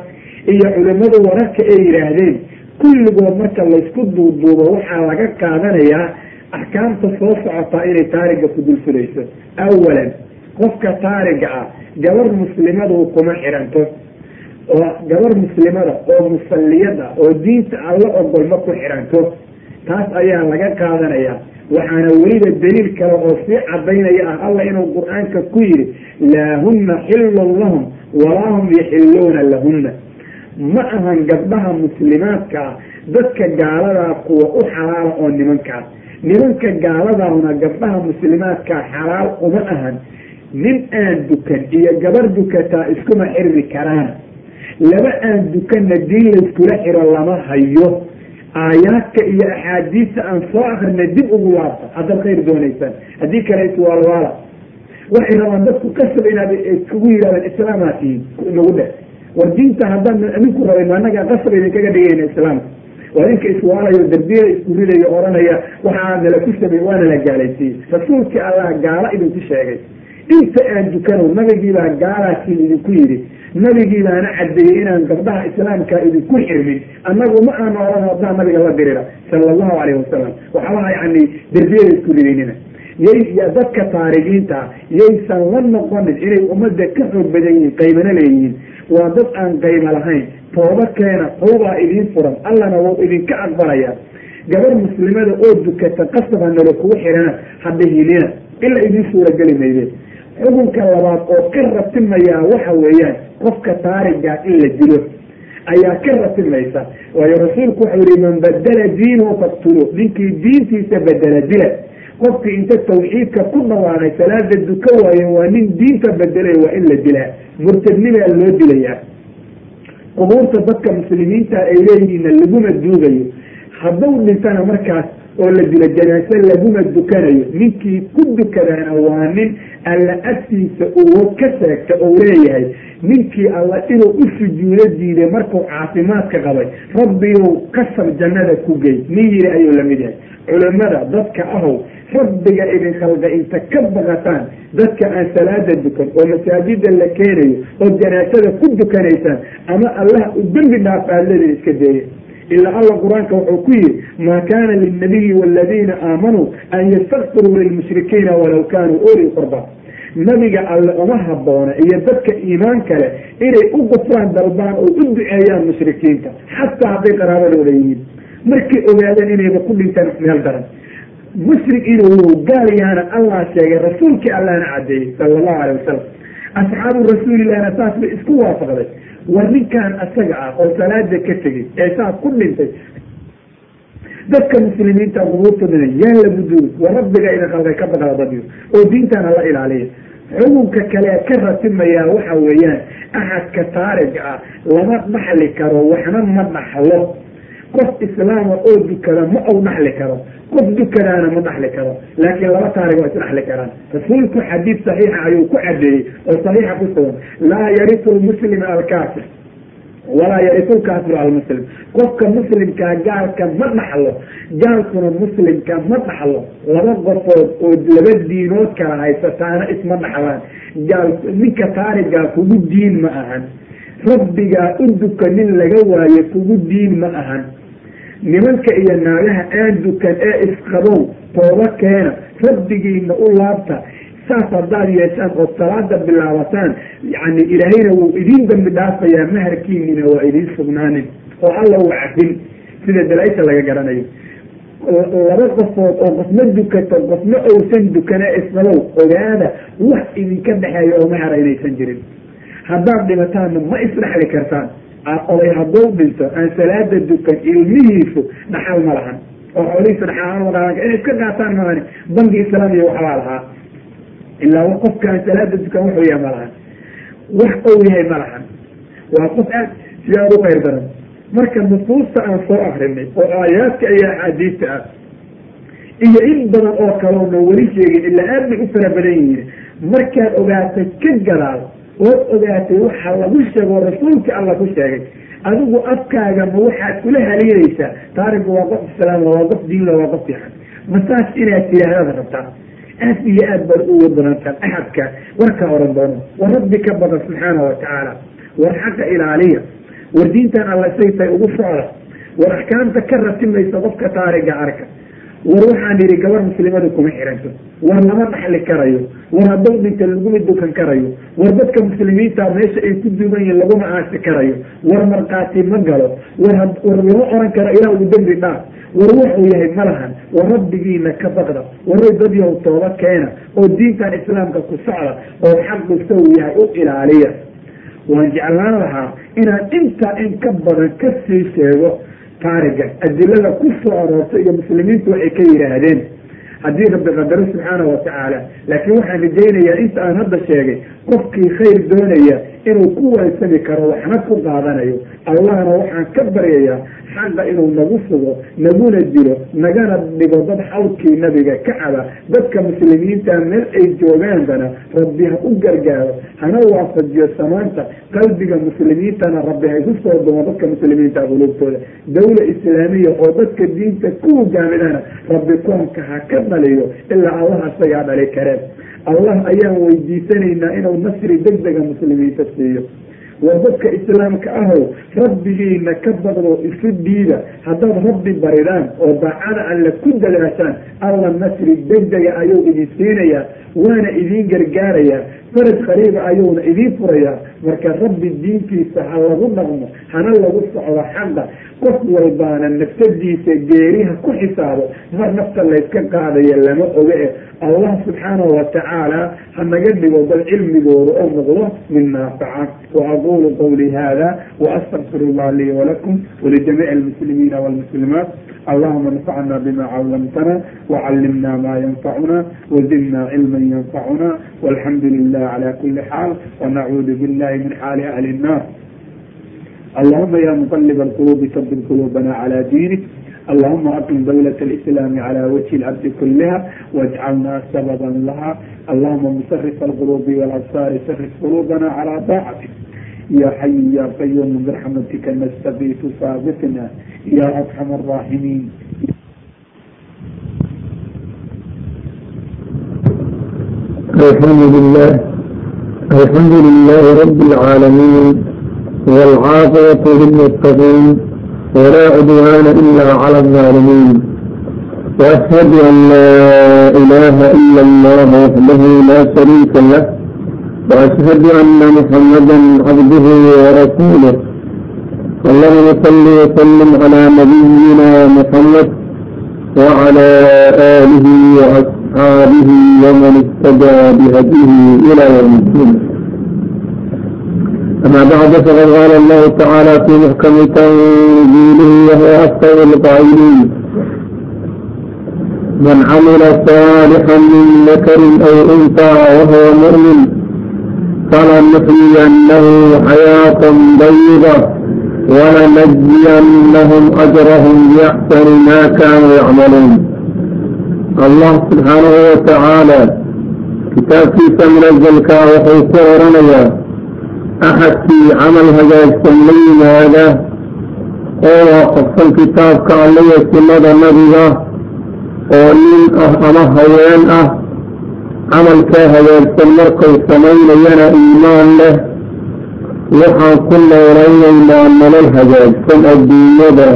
iyo culimadu wararka ay yidhaahdeen kulligood marka laysku duuduubo waxaa laga qaadanayaa axkaamta soo socotaa inay taariga ku dulfulayso. Awalan qofka taariga ah gabar muslimadu kuma xiranto oo gabar muslimada oo musalliyada oo diinta alla ogol ma ku xiranto taas ayaa laga qaadanayaa waxaana weliba daliil kale oo sii cadaynaya ah alla inuu qur'aanka ku yidhi laa hunna xillun lahum walaa hum yaxiluuna lahunna. Ma ahan gabdhaha muslimaadka ah dadka gaaladaa kuwa u xalaala oo nimankaas nimanka gaaladaahuna gabdhaha muslimaadkaa xalaal uma ahan. Nin aan dukan iyo gabar dukataa iskuma xirmi karaan laba aan dukanna diin layskula xiro lama hayo. Aayaadka iyo axaadiista aan soo akrinay dib ugu laabta haddaad khayr doonaysaan. Haddii kale iswaalwaala waxay rabaan dadku kasab inaad iskugu yidhahdeen islaamaa tihiin nagu dheh war diinta haddaan idinku rabay maanaga qasab idinkaga dhigayna islaamka waa ninka iswaalayo darbiyada isku ridayo oranaya waxaa nala ku samey waana la gaalaysiiyey. Rasuulkii allah gaala idinku sheegay. Inta aan dukanow nabigiibaa gaalaatiin idinku yidhi nabigiibaana cadeeyey inaan gabdhaha islaamka idinku xirmin. Annagu ma aanu oran haddaan nabiga la dirira. Sala allahu calayhi wasalam waxabaha yani darbiyada isku ridaynina. Yay dadka taarigiinta yaysan la noqonin inay ummadda ka xoog badan yihiin qaybana leeyihiin waa dad aan qayba lahayn. Tooba keena tawbaa idiin furan. Allana wou idinka aqbalaya. Gabar muslimada oo dukata qasaba nalo kugu xirana hadhihinina ila idiin suurageli mayde xukunka labaad oo ka ratimayaa waxa weeyaan qofka taarigaa in la dilo ayaa ka ratimaysa. Waayo rasuulku wuxuu yihi man badala diinahu faktulu ninkii diintiisa bedela dila. Qofkii inta tawxiidka ku dhawaanay salaada duka waaye waa nin diinta bedelay waa in la dilaa murtadnimaa loo dilayaa qubuurta dadka muslimiinta ay leeyihiinna laguma duugayo. Hadduu dhintana markaas oo la dilo janaase laguma dukanayo ninkii ku dukadaana waa nin alla agtiisa uwo ka seegta ou leeyahay. Ninkii alla inuu u sujuudo diiday markuu caafimaadka qabay rabbiyow kasab jannada ku gey. Nin yiri ayuu la mid yahay culimada dadka ahow rabbiga idin khalqa inta ka baqataan. Dadka aan salaada dukan oo masaajida la keenayo oo janaasada ku dukanaysaan ama allaha u dembi dhaaf aadlada iska deeya ilaa alla qur'aanka wuxuu ku yihi maa kaana lilnabiyi waladiina aamanuu an yastakfiruu lilmushrikiina walaw kaanuu uli qurba. Nabiga alle uma haboona iyo dadka iimaan kale inay u gufraan dalbaan oo u duceeyaan mushrikiinta xataa hadday qaraabadooda yihiin markay ogaadeen inayba ku dhintaan meel daran. Mushrik inuu gaal yaana allah sheegay rasuulkii allahna cadeeyey sala allahu alay wasalam asxaabu rasuulilahna saas bay isku waafaqday war ninkan asaga ah oo salaada ka tegey ee saas ku dhintay. Dadka muslimiinta qubuurtoodana yaa la guduuri war rabbiga idin khalqay ka baqda dadyo oo diintan hala ilaaliya xukunka kale ka ratimayaa waxa weeyaan axadka taariga ah lama dhaxli karo waxna ma dhaxlo qof islaama oo dukada ma ou dhaxli karo qof dukadaana ma dhaxli karo laakiin laba taarig waa isdhaxli karaan rasuulku xadiid saxiixa ayuu ku cadeeyey oo saxiixa ku sugan laa yarifu lmuslima alkaafir walaa yarifu lkaafiru almuslim qofka muslimkaa gaalka ma dhaxlo gaalkuna muslimka ma dhaxlo laba qofood oo laba diinood kala haysataana isma dhaxlaan gaal ninka taarigaa kugu diin ma ahan rabbigaa u duka nin laga waayo kugu diin ma ahan nimanka iyo naagaha aan dukan ee isqabow tooba keena rabbigiina u laabta saas haddaad yeeshaan oo salaada bilaabataan yani ilaahayna wuu idiin dambi dhaafayaa maharkiinina waa idiin sugnaanin oo alla uu cafin sida dalaaisha laga garanayo. Laba qofood oo qofna dukato qofna ousan dukane isqabow ogaada wax idinka dhexeeya oo mahara inaysan jirin. Haddaad dhimataanna ma isdhexli kartaan oday hadduu dhinto aan salaada dukan ilmihiisu dhaxal ma lahan oo xoolihiisu dhaxal inay iska qaataan maani banki islaamiya waxbaa lahaa ilaa qofka aan salaada dukan wuxuu yahay ma lahan wax ou yahay ma lahan waa qof aad si aad u qayr daran marka nusuusta aan soo akrinay oo aayaadka iyo axaadiista ah iyo in badan oo kaloona weli sheegin ilaa aad bay u fara badan yihiin markaad ogaatay ka gadaal ood ogaatay waxa lagu sheego rasuulka alla ku sheegay. Adigu afkaaga ma waxaad kula haliinaysaa taarigu waa qof islaam waa qof diinla waa qof fiican. Masaas inaad tidhaahdaad rabtaa aad iyo aad baad uga badantaan axadka warka oran doono. War rabbi ka badan subxaana wa tacaala war xaqa ilaaliya. War diintan alla saytay ugu socda. War axkaamta ka ratimaysa qofka taariga arka war waxaan yidhi gabar muslimadu kuma xiranto war lama dhaxli karayo. War hadduu dhinta laguma dukan karayo. War dadka muslimiinta meesha ay ku duugan yihiin laguma aasi karayo. War markhaati ma galo. War war lama oran karo ilaah uu dembi dhaaf. War wuxuu yahay malahan war rabbigiina ka baqda. Waray dadyow tooba keena oo diintan islaamka ku socda oo xaqu saw yahay u ilaaliya. Waan jeclaan lahaa inaan intaa in ka badan ka sii sheego taariga adilada ku soo aroortay iyo muslimiintu waxay ka yidhaahdeen haddii rabbi qadaro subxaana wa tacaala laakiin waxaan rajaynayaa inta aan hadda sheegay qofkii khayr doonaya inuu ku waysami karo waxna ku qaadanayo allahna waxaan ka baryayaa xaqa inuu nagu sugo naguna dilo nagana dhigo dad xawdkii nabiga ka caba dadka muslimiinta meel ay joogaanbana rabbi ha u gargaaro hana waafajiyo samaanta qalbiga muslimiintana rabbi ha isu soo dumo dadka muslimiinta qulubtooda dawla islaamiya oo dadka diinta ku hogaamidana rabbi koonka ha ka dhaliyo ilaa allah isagaa dhali kareen. Allah ayaan weydiisanaynaa inuu nasri degdega muslimiinta siiyo. War dadka islaamka ahow rabbigiina ka baqdo isu dhiida haddaad rabbi baridaan oo daacada alle ku dadaashaan alla nasri degdega ayuu idin siinayaa waana idiin gargaarayaa faraj qariiba ayuuna idiin furayaa marka rabbi diintiisa ha lagu dhaqmo hana lagu socdo xaqa qof walbaana nafsadiisa geeriha ku xisaabo mar nafta layska qaadaya lama oga e allah subxaanahu watacaala hanaga dhigo bal cilmigooda oo noqdo mid naafaca waaqulu qawli hada waastaqfir llah lii walakum walijamiici almuslimiina walmuslimaat allahuma anfacna bima callamtana wacallimna ma yanfacuna wazidna cilma yanfacuna walxamdu lilah واجعلنا على كل حال ونعوذ بالله من حال أهل النار اللهم يا مقلب القلوب ثبت قلوبنا على دينك اللهم أقم دولة الإسلام على وجه الأرض كلها واجعلنا سببا لها اللهم مصرف القلوب والأبصار صرف قلوبنا على طاعتك يا حي يا قيوم برحمتك نستغيث فاغثنا يا أرحم الراحمين الحمد لله الحمد لله رب العالمين والعافية للمتقين ولا عدوان إلا على الظالمين وأشهد أن لا إله إلا الله وحده لا شريك له وأشهد أن محمدا عبده ورسوله اللهم صل وسلم على نبينا محمد وعلى آله وأصحابه أصحابه ومن اهتدى بهديه إلى يوم الدين أما بعد فقد قال الله تعالى في محكم تنزيله وهو أحسن القائلين من عمل صالحا من ذكر أو أنثى وهو مؤمن فلنحيينه حياة طيبة ولنجزينهم أجرهم بأحسن ما كانوا يعملون الله سبحانه وتعالى كتاب في منزل كاوحي سورنا axadkii camal hagaagsan la yimaada oo waafaqsan kitaabka allaya sunnada nabiga oo nin ah ama haween ah camalkaa hagaagsan markay samaynayana iimaan leh waxaan ku noolaynaynaa nolol hagaagsan adduunyada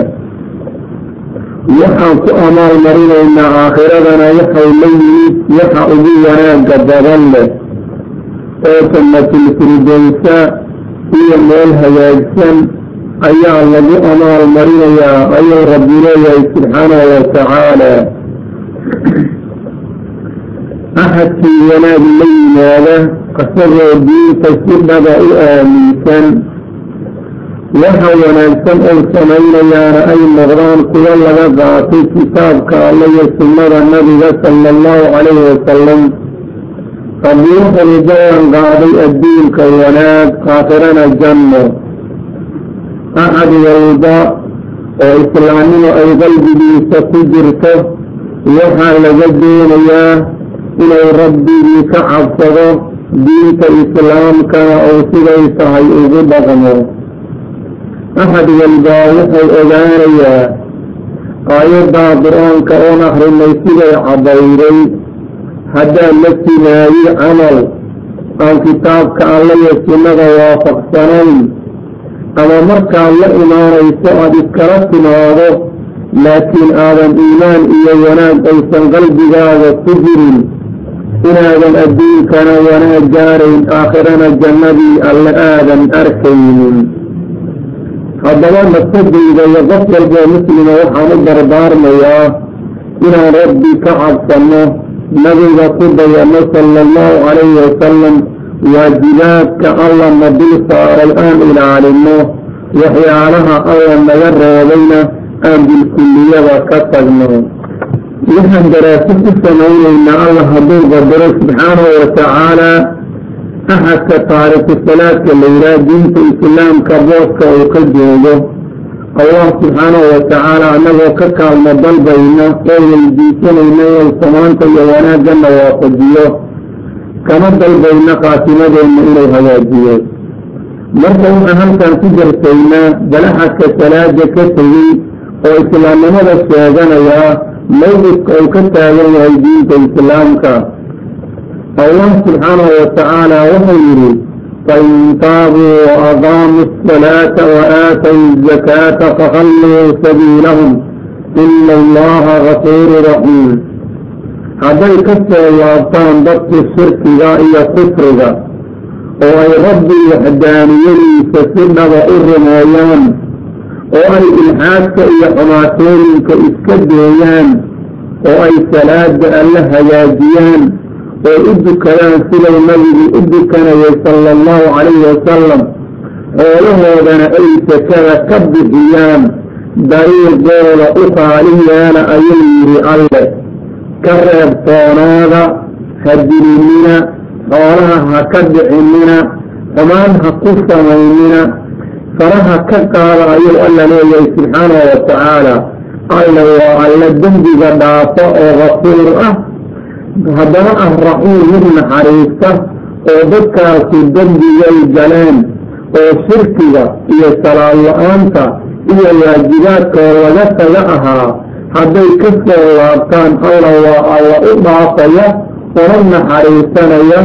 waxaan ku amaal marinaynaa aakhiradana waxay la yimid waxa ugu wanaagga badan leh oo jannatilfirdowsa iyo meel hagaagsan ayaa lagu amaal marinayaa ayuu rabbi leeyahay subxaanahu watacaala axadkii wanaag la yimaada isagoo diinta si dhaba u aaminsan waxa wanaagsan ay samaynayaana ay noqdaan kuwo laga qaatay kitaabka alla iyo sunnada nabiga sala allahu calayhi wasalam wuxuu ballan qaaday adduunka wanaag aakhirana janno. Axad walba oo islaamnimo ay qalbigiisa ku jirto waxaa laga doonayaa inuu rabbigii ka cabsado diinta islaamkana uu siday tahay ugu dhaqmo axad walbaa wuxuu ogaanayaa aayaddaa qur'aanka oon akrinay siday cabayday haddaad la timaadi camal aan kitaabka alla iyo sunnada waafaqsanayn ama markaad la imaanayso aada iskala timaado laakiin aadan iimaan iyo wanaag aysan qalbigaaga ku jirin inaadan adduunkana wanaag gaarayn aakhirana jannadii alle aadan arkaynin haddaba nafsadayda iyo qof walboo muslima waxaan u dardaarmayaa inaan rabbi ka cabsanno nabiga ku dayano sala allahu calayhi wasalam waajibaadka alla na dul saaray aan ilaalino waxyaalaha alla naga reebayna aan bilkulliyada ka tagno. Waxaan daraaso ku samaynaynaa allah hadduu qadaro subxaanahu watacaala axadka taariku salaadka la yidhaha diinta islaamka booska uu ka joogo allah subxaanahu watacaala annagoo ka kaalmo dalbayna oo weydiisanayna inay samaanta iyo wanaagana waafajiyo kama dalbayna qaasimadeenna inuu hagaajiyo marka waxaan halkan ku jarsaynaa balaxadka salaada ka tegey oo islaamnimada sheeganayaa mawqifka uu ka taagan yahay diinta islaamka allah subxaanahu watacaala wuxuu yidhi fain taabuu waaqaamuu asalaata waaatayu azakaata fakhalluu sabiilahum ina allaha gafuuru raxiim hadday ka soo laabtaan dadkii shirkiga iyo kufriga oo ay rabbi waxdaaniyadiisa si dhaba u rumeeyaan oo ay ilxaadka iyo xumaatooyinka iska deeyaan oo ay salaada alla hagaajiyaan oo u dukadaan siday nabigii u dukanayay sala allahu calayhi wasalam xoolahoodana ay sakada ka bixiyaan dariiqooda u qaali ayuu yidhi alle ka reebtoonaada ha dilinina xoolaha ha ka dhicinina xumaan ha ku samaynina faraha ka qaada ayuu alla leeyahay subxaanahu wa tacaala alle waa alle dembiga dhaafo oo gafuur ah haddana ah raxiim mid naxariista oo dadkaasu dembigay galeen oo shirkiga iyo salaad la'aanta iyo waajibaadkoo laga taga ahaa hadday ka soo laabtaan alla waa alla u dhaafaya una naxariisanaya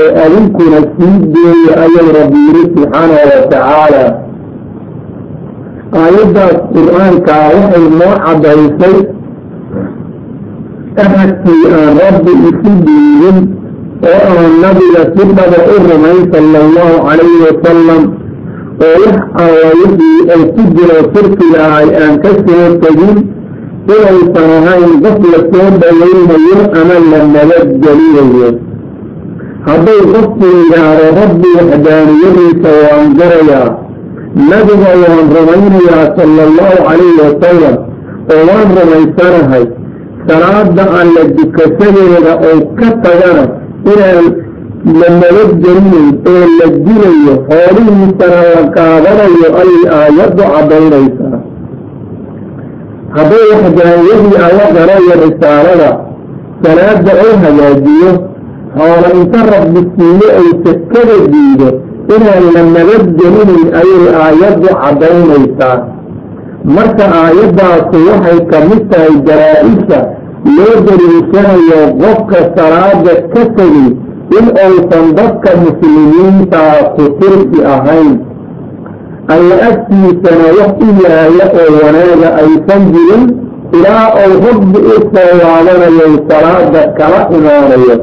oo adinkuna sii deeya ayuu rabbi yidhi subxaanahu wa tacaala aayaddaas qur'aankaa waxay noo caddaysay ahadkii aan rabbi isu dhiibin oo aan nabiga si dhaba u rumayn sala allahu calayhi wasalam oo wax alla wixii ay ku jiro shirkiga ahay aan ka soo tegin inaysan ahayn qof la soo dhawaynayo ama la nabadgelinayo hadday qofku yidhaahdo rabbi waxdaaniyadiisa waan garayaa nabiga waan rumaynayaa sala allahu calayhi wasalam oo waan rumaysanahay salaada alla dukashadeeda oo ka tagana inaan la nabadgelinayn oo la dilayo xoolihiisana la qaadanayo ayay aayaddu caddaynaysaa. Hadday waxdaaniyadii alla garayo risaalada salaada oo hagaajiyo xoola inta rabbi siiyo ay sakada diido inaan la nabadgelinayn ayay aayaddu caddaynaysaa marka aayaddaasu waxay ka mid tahay jaraa-isha loo daliishanayo qofka salaada ka tegay in uusan dadka muslimiintaa ku tirsi ahayn. Alla agtiisana wax u yaalla oo wanaaga aysan jirin ilaa uu rabbi u soo laabanayo salaada kala imaanayo.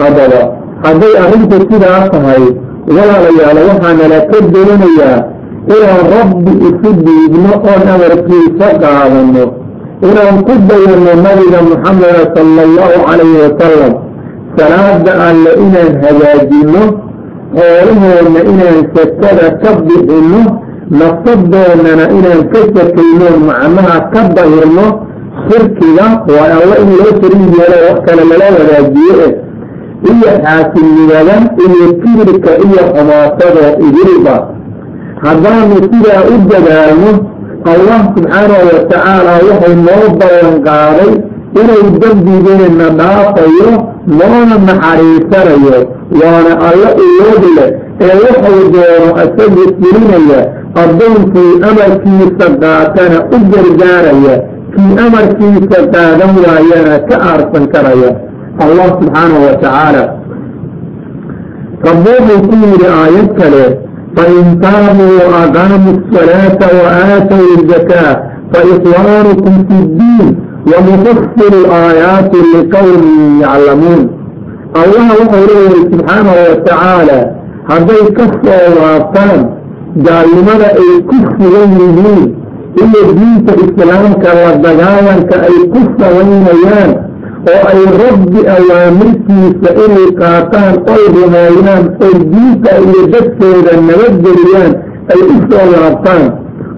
Haddaba hadday arrintu sidaa tahay walaalayaal waxaanala ka doonayaa inaan rabbi isu dhiibno oon amarkiisa qaadano inaan ku dayanno nabiga maxameda sala allahu calayhi wasalam salaada alle inaan hagaajinno xoolahoodna inaan sakada ka bixinno nafsadoonnana inaan ka sakayno macnaha ka dahirno shirkiga waa alla in loo shariig yeelo wax kale lala wadaajiyo eh. Iyo xaasilnimada iyo kibirka iyo xumaatadoo idilba haddaanu sidaa u dadaalno allah subxaanahu wa tacaala wuxuu noo ballan qaaday inuu dembigeenna dhaafayo noona naxariisanayo waana alla uwood leh ee wuxuu doono isagu fulinaya addoonkii amarkiisa qaatana u gargaaraya kii amarkiisa qaadan waayana ka aarsan karaya. Allah subxaanahu wa tacaala rabbi wuxuu ku yidhi aayad kale asalaata wa aatow zakaa faikhwaanukum fi ddiin wanufasilu aayaati liqowmin yaclamuun allah wuxuu leeyahay subxaanahu wa tacaala hadday ka soo laabtaan gaalnimada ay ku sugan yihiin iyo diinta islaamka la dagaalanka ay oo ay rabbi awaamirtiisa inay qaataan oy rumeeyaan oy diinta iyo dadkeeda nabadgeliyaan ay u soo laabtaan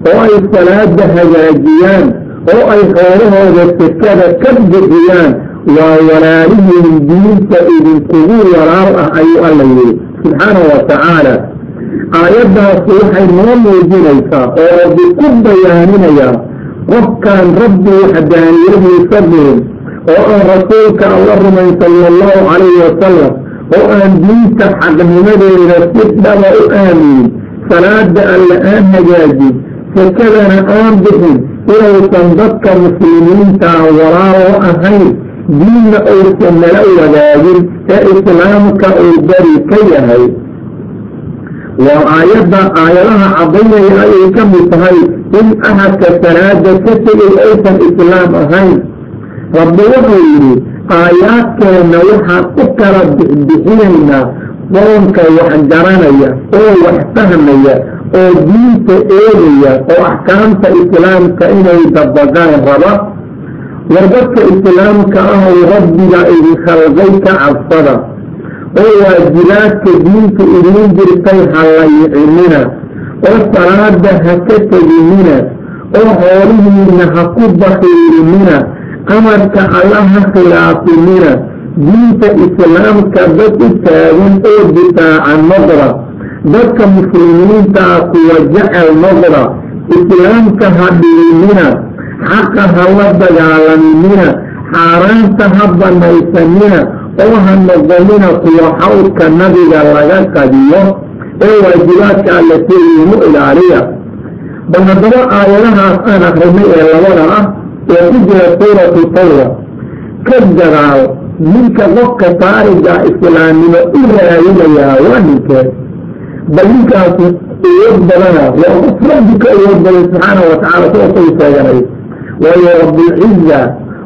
oo ay salaada hagaajiyaan oo ay xoolahooda sekada ka bixiyaan waa walaalihiin diinta idinkugu walaal ah ayuu alla yidhi. Subxaanahu wa tacaala. Aayaddaasi waxay noo muujinaysaa oo rabbi ku bayaaminayaa qofkaan rabbi waxdaaniyadiisa dirin oo aan rasuulka alla rumayn sala allahu calayhi wasalam oo aan diinta xaqnimadeeda si dhaba u aaminin salaada alla aan hagaajin sakadana aan bixin inaysan dadka muslimiintaa walaalo ahayn diinna uusan nala wadaagin ee islaamka uu bari ka yahay. Waa aayadda aayadaha caddaynaya ayay ka mid tahay in ahadka salaada ka tegay aysan islaam ahayn rabbi wuxuu yidhi aayaadkeenna waxaan u kala bixbixinaynaa qoonka wax garanaya oo wax fahmaya oo diinta eegaya oo axkaamta islaamka inay dabaqaan raba. War dadka islaamka ahow rabbiga idin khalqay ka cabsada oo waajibaadka diinta idiin jirtay ha layicimina oo salaada ha ka teginina oo xoolihiina ha ku bakiirinina amarka alla ha khilaafinina diinta islaamka dad u taagan oo difaaca noqda dadka muslimiintaa kuwa jecel noqda islaamka ha dhirinina xaqa ha la dagaalaminina xaaraanta ha banaysanina oo ha noqonina kuwa xawdka nabiga laga qadiyo ee waajibaadka alla seeyiinu ilaaliya. Bal haddaba aayadahaas aan akrinay ee labada ah ee ku jira suuratu tawba. Ka gadaal ninka qofka taariga islaamnimo u raadinayaa waa ninkee bal ninkaasu awood badana waa qof rabbi ka awood badan subxaana wa tacala soosay sheeganay waayo rabbilciza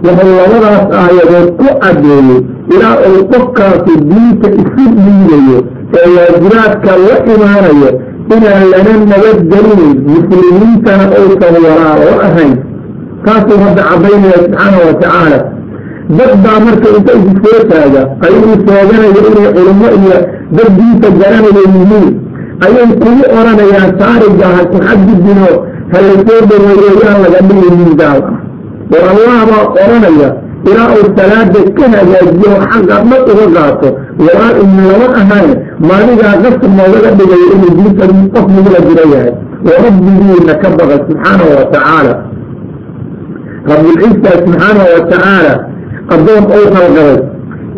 wuxuu labadaas aayadood ku caddeeyey ilaa uu qofkaasu diinta isu dhiibayo ee waajibaadka la imaanayo inaan lana nabadgelinayn muslimiintana uusan walaalo ahayn taasuu rabbi caddaynaya subxaana wa tacaala. Dad baa marka inta isu soo taaga ayuu sheeganayo inay culummo iyo dad diinta garanaya yihiin ayay kugu odhanayaan taariga ha ku xadgudbino ha la soo dhaweeyo yaan laga dhigaynin gaal ah war allah baa odhanaya ilaa uu salaada ka hagaajiyo xaqa dhag uga qaato. Walaal in lama ahayn maaligaa qasab noogaga dhigayo inuu diinta qof nagula jiro yahay oo rabbigiina ka baqa subxaanahu wa tacaala rabbilciisa subxaanahu wa tacaala addoon ou khalqaday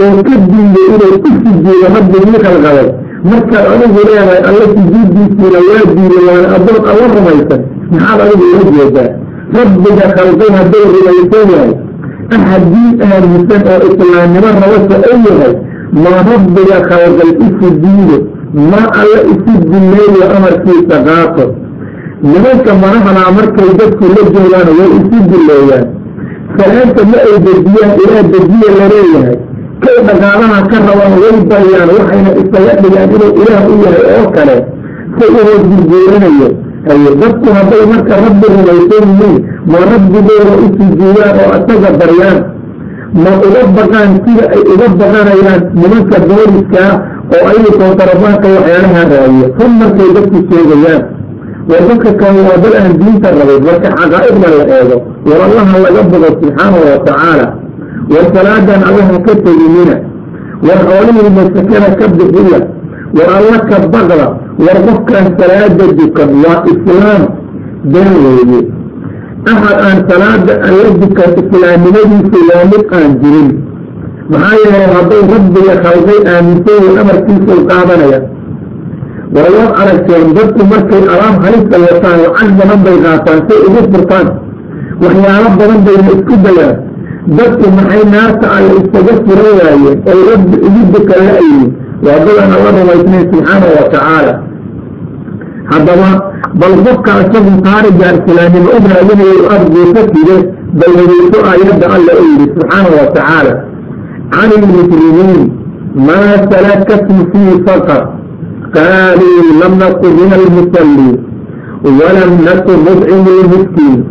oo ka diiday inay u sujuudo rabbigii khalqaday markaad adigu leedahay alla sujuuddiisiina waa diiday waana addoon alla rumaysan. Maxaad adigu ula jeedaa? Rabbiga khalqay hadduu rumaysan yahay. Axad diin aaminsan oo islaamnimo rabasa ou yahay ma rabbiga khalqay u sujuudo ma alla isu dileeyo amarkiisa qaato nimanka madaxdaa markay dadku la joogaan way isu dileeyaan salaanta ma ay dejiyaan ilaa dejiya la leeyahay kay dhaqaalaha ka rabaan way baryaan waxayna isaga dhigaan inuu ilaah u yahay oo kale. Si uhoos gurguuranayo haye dadku hadday marka rabbi rumaysan yihiin ma rabbigooda u sujuudaan oo isaga baryaan. Ma uga baqaan sida ay uga baqanayaan nimanka booliska oo ayagu koonfarabaanka waxyaalaha raadiyo run markay dadku sheegayaan war dadka kale waa dad aan diinta rabin marka xaqaa'idna la eego. War allaha laga bogo subxaanahu wa tacaala war salaadan allaha ka teginina war xoolihii masakada ka bixiya. War alla ka baqda. War qofkaan salaada dukan waa islaam. Been weeye. Axad aan salaada alla dukan islaamnimadiisa waa mid aan jirin. Maxaa yeelay hadday rabbiga khalqay aaminsan yihiin amarkiisuu qaadanaya war waad aragteen dadku markay alaab halista wataan lacag badan bay qaataan say ugu furtaan. Waxyaalo badan bayna isku dayaan dadku maxay naarta alle isaga furan waayeen oy rabbi ugu dukan la-yihin waa dadaan alla rumaysnayn subxaanahu wa tacaala. Haddaba bal qofka isagu taariga islaamnimo u raadinayo arduusa fide bal wadiiso aayadda alla u yidhi subxaanahu wa tacaala. Can ilmuslimiin maa salakatum fii saqar قالوا لم نكن من المصلين ولم نكن نطعم المسكين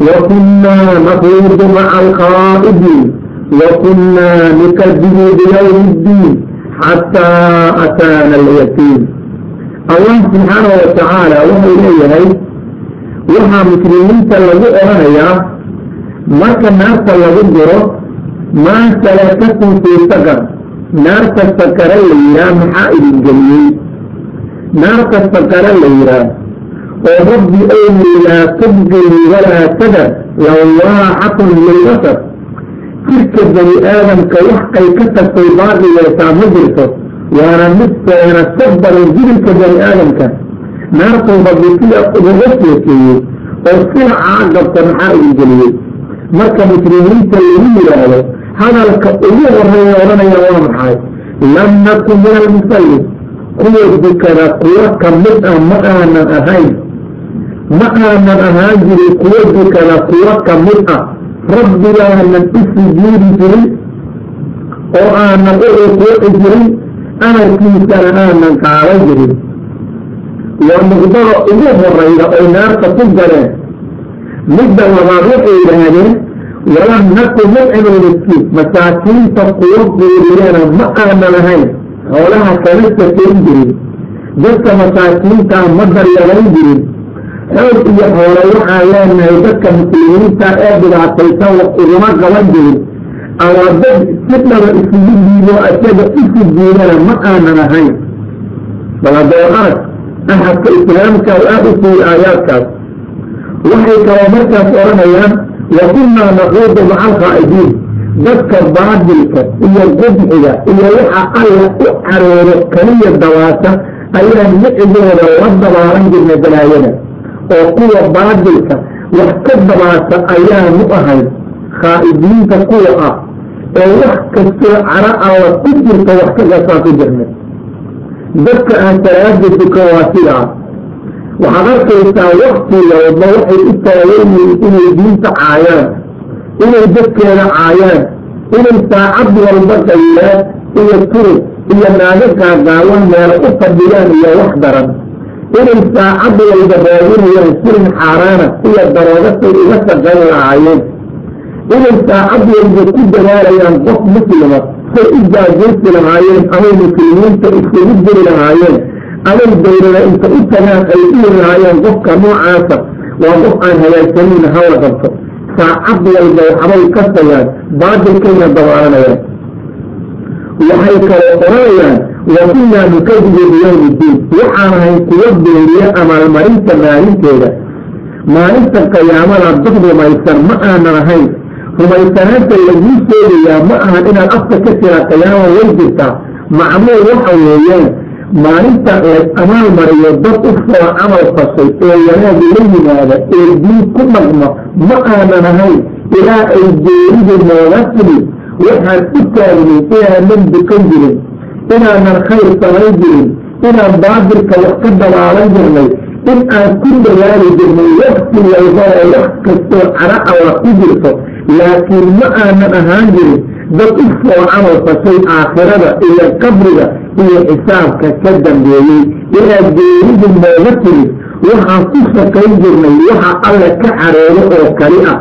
وكنا نخوض مع الخائضين وكنا نكذب بيوم الدين حتى أتانا اليقين الله سبحانه وتعالى وحي إليه وحى مسلمين تلقوا أرانيا ما كان ناس تلقوا ما سلكتهم في سكر نار تستكر اللي محائد الجميل naar kasta gara la yidhaah oo rabbi owi laa tubdini walaa tada lawaacatun lilbasar jirka bani aadamka wax ay ka tagtay baaqigeesaa ma jirto waana mid waana ka badan jiribka bani aadamka. Naartooba bi sida ugaga sheekeeyey oo sida caagabta maxaa ugu geliyey? Marka muslimiinta lagu yidhaahdo hadalka ugu horreeya odhanaya waa maxay? Lam nakun min almusallin kuwa dukana kuwo ka mid ah ma aanan ahayn. Ma aanan ahaan jirin kuwo dukana kuwo ka mid ah. Rabbigaanan u sujuudi jirin oo aanan u rukuuci jirin amarkiisana aanan qaadan jirin. Waa muqdada ugu horeyda oy naarta ku galeen. Midda labaad waxay yidhaahdeen walam naku mutcimul miskiin masaakiinta kuwo guuriyana ma aanan ahayn xoolaha kama sakayn jirin dadka masaakiintaa ma daryalayn jirin. Xoog iyo xoolo waxaan leenahay dadka muslimiinta ee dhibaataysan wax iguma qaban jirin. Ama dad si dhaba isugu diibo isaga isu diidana ma aanan ahayn. Baladoo arag axadka islaamka aada u siiyey aayaadkaas. Waxay kaloo markaas odhanayaan wa kunnaa naquudu maca alkhaa'idiin dadka baadilka iyo qubxiga iyo waxa alla u caroodo kaliya dabaata ayaan micigooda la dabaalan jirnay balaayada oo kuwa baadilka wax ka dabaata ayaanu ahayn khaa'idiinta kuwa ah oo wax kastoo cara alla ku jirta wax ka gasaan ku jirnay. Dadka aan salaada duka waa sidaa. Waxaad arkaysaa wakti walba waxay u taagan yihiin inay diinta caayaan inay dadkeeda caayaan inay saacad walba qaylaan iyo turug iyo naago gaagaawan meelo u fadhiyaan iyo wax daran. Inay saacad walba raadinayaan sirin xaaraana iyo daroodasay uga shaqayn lahaayeen. Inay saacad walba ku dadaalayaan qof muslima say u gaajaysi lahaayeen amay muslimiinta isugu diri lahaayeen. Amay dawlada inta u tagaan ay dhihi lahaayeen qofka noocaasa waa qof aan hagaagsanin hala qabto saacad walba waxbay ka sayaan baadilkayna dabaalanayaan waxay kaloo oranayaan wa kunnaa nukadibu biyowmi diin. Waxaan ahayn kuwa beeriya amaalmarinta maalinteeda. Maalinta qiyaamada dad rumaysan ma aanan ahayn. Rumaysanaanta laguu sheegayaa ma ahan inaad afka ka tira qiyaama way jirtaa. Macmuul waxa weeyaan maalinta lays amaal mariyo dad u soo camal fashay ee wanaagi la yimaada ee diin ku dhaqma ma aanan ahayn ilaa ay geeridu nooga timi waxaan u taagnay inaanan dukan jirin inaanan khayr samayn jirin inaan baadirka wax ka dabaalan jirnay in aan ku dadaali jirnay wakti walba oo wax kastoo cara alla ku jirto. Laakiin ma aanan ahaan jirin dad u soo camal fashay aakhirada iyo qabriga iyo xisaabka ka dambeeyey. Inaad geeridu nooga timid waxaan ku shaqayn jirnay waxa alle ka caroodo oo kali ah.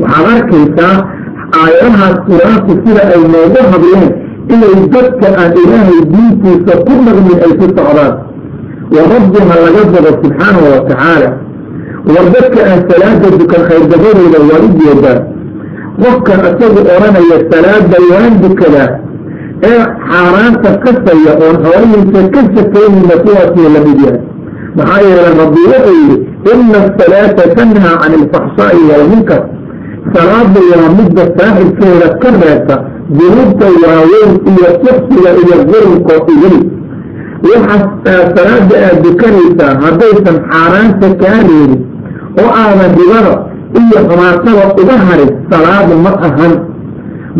Waxaad arkaysaa aayadahaas qur'aanku sida ay noogu hadleen inay dadka aan ilaahay diintiisa ku dhaqmin ay ku socdaan. Wa rabbiha laga bado subxaanahu wa tacaala. War dadka aan salaada dukan khayrgabadooda waa u jeedaan qofkan isagu odhanaya salaada waan dukadaa ee xaaraanta kasaya oon xoolahiisa ka shakaynayna kuwaasuu la mid yahay. Maxaa yeele rabbi wuxuu yidhi ina asalaata tanhaa can ilfaxshaa'i walmunkar salaada waa midda saaxibkeeda ka reebta dunuubta waaweyn iyo suxsiga iyo qurunko igili waxaas salaada aad dukanaysaa haddaysan xaaraanta kaa reebin oo aadan ribada iyo xumaatada uga harin salaada ma ahan.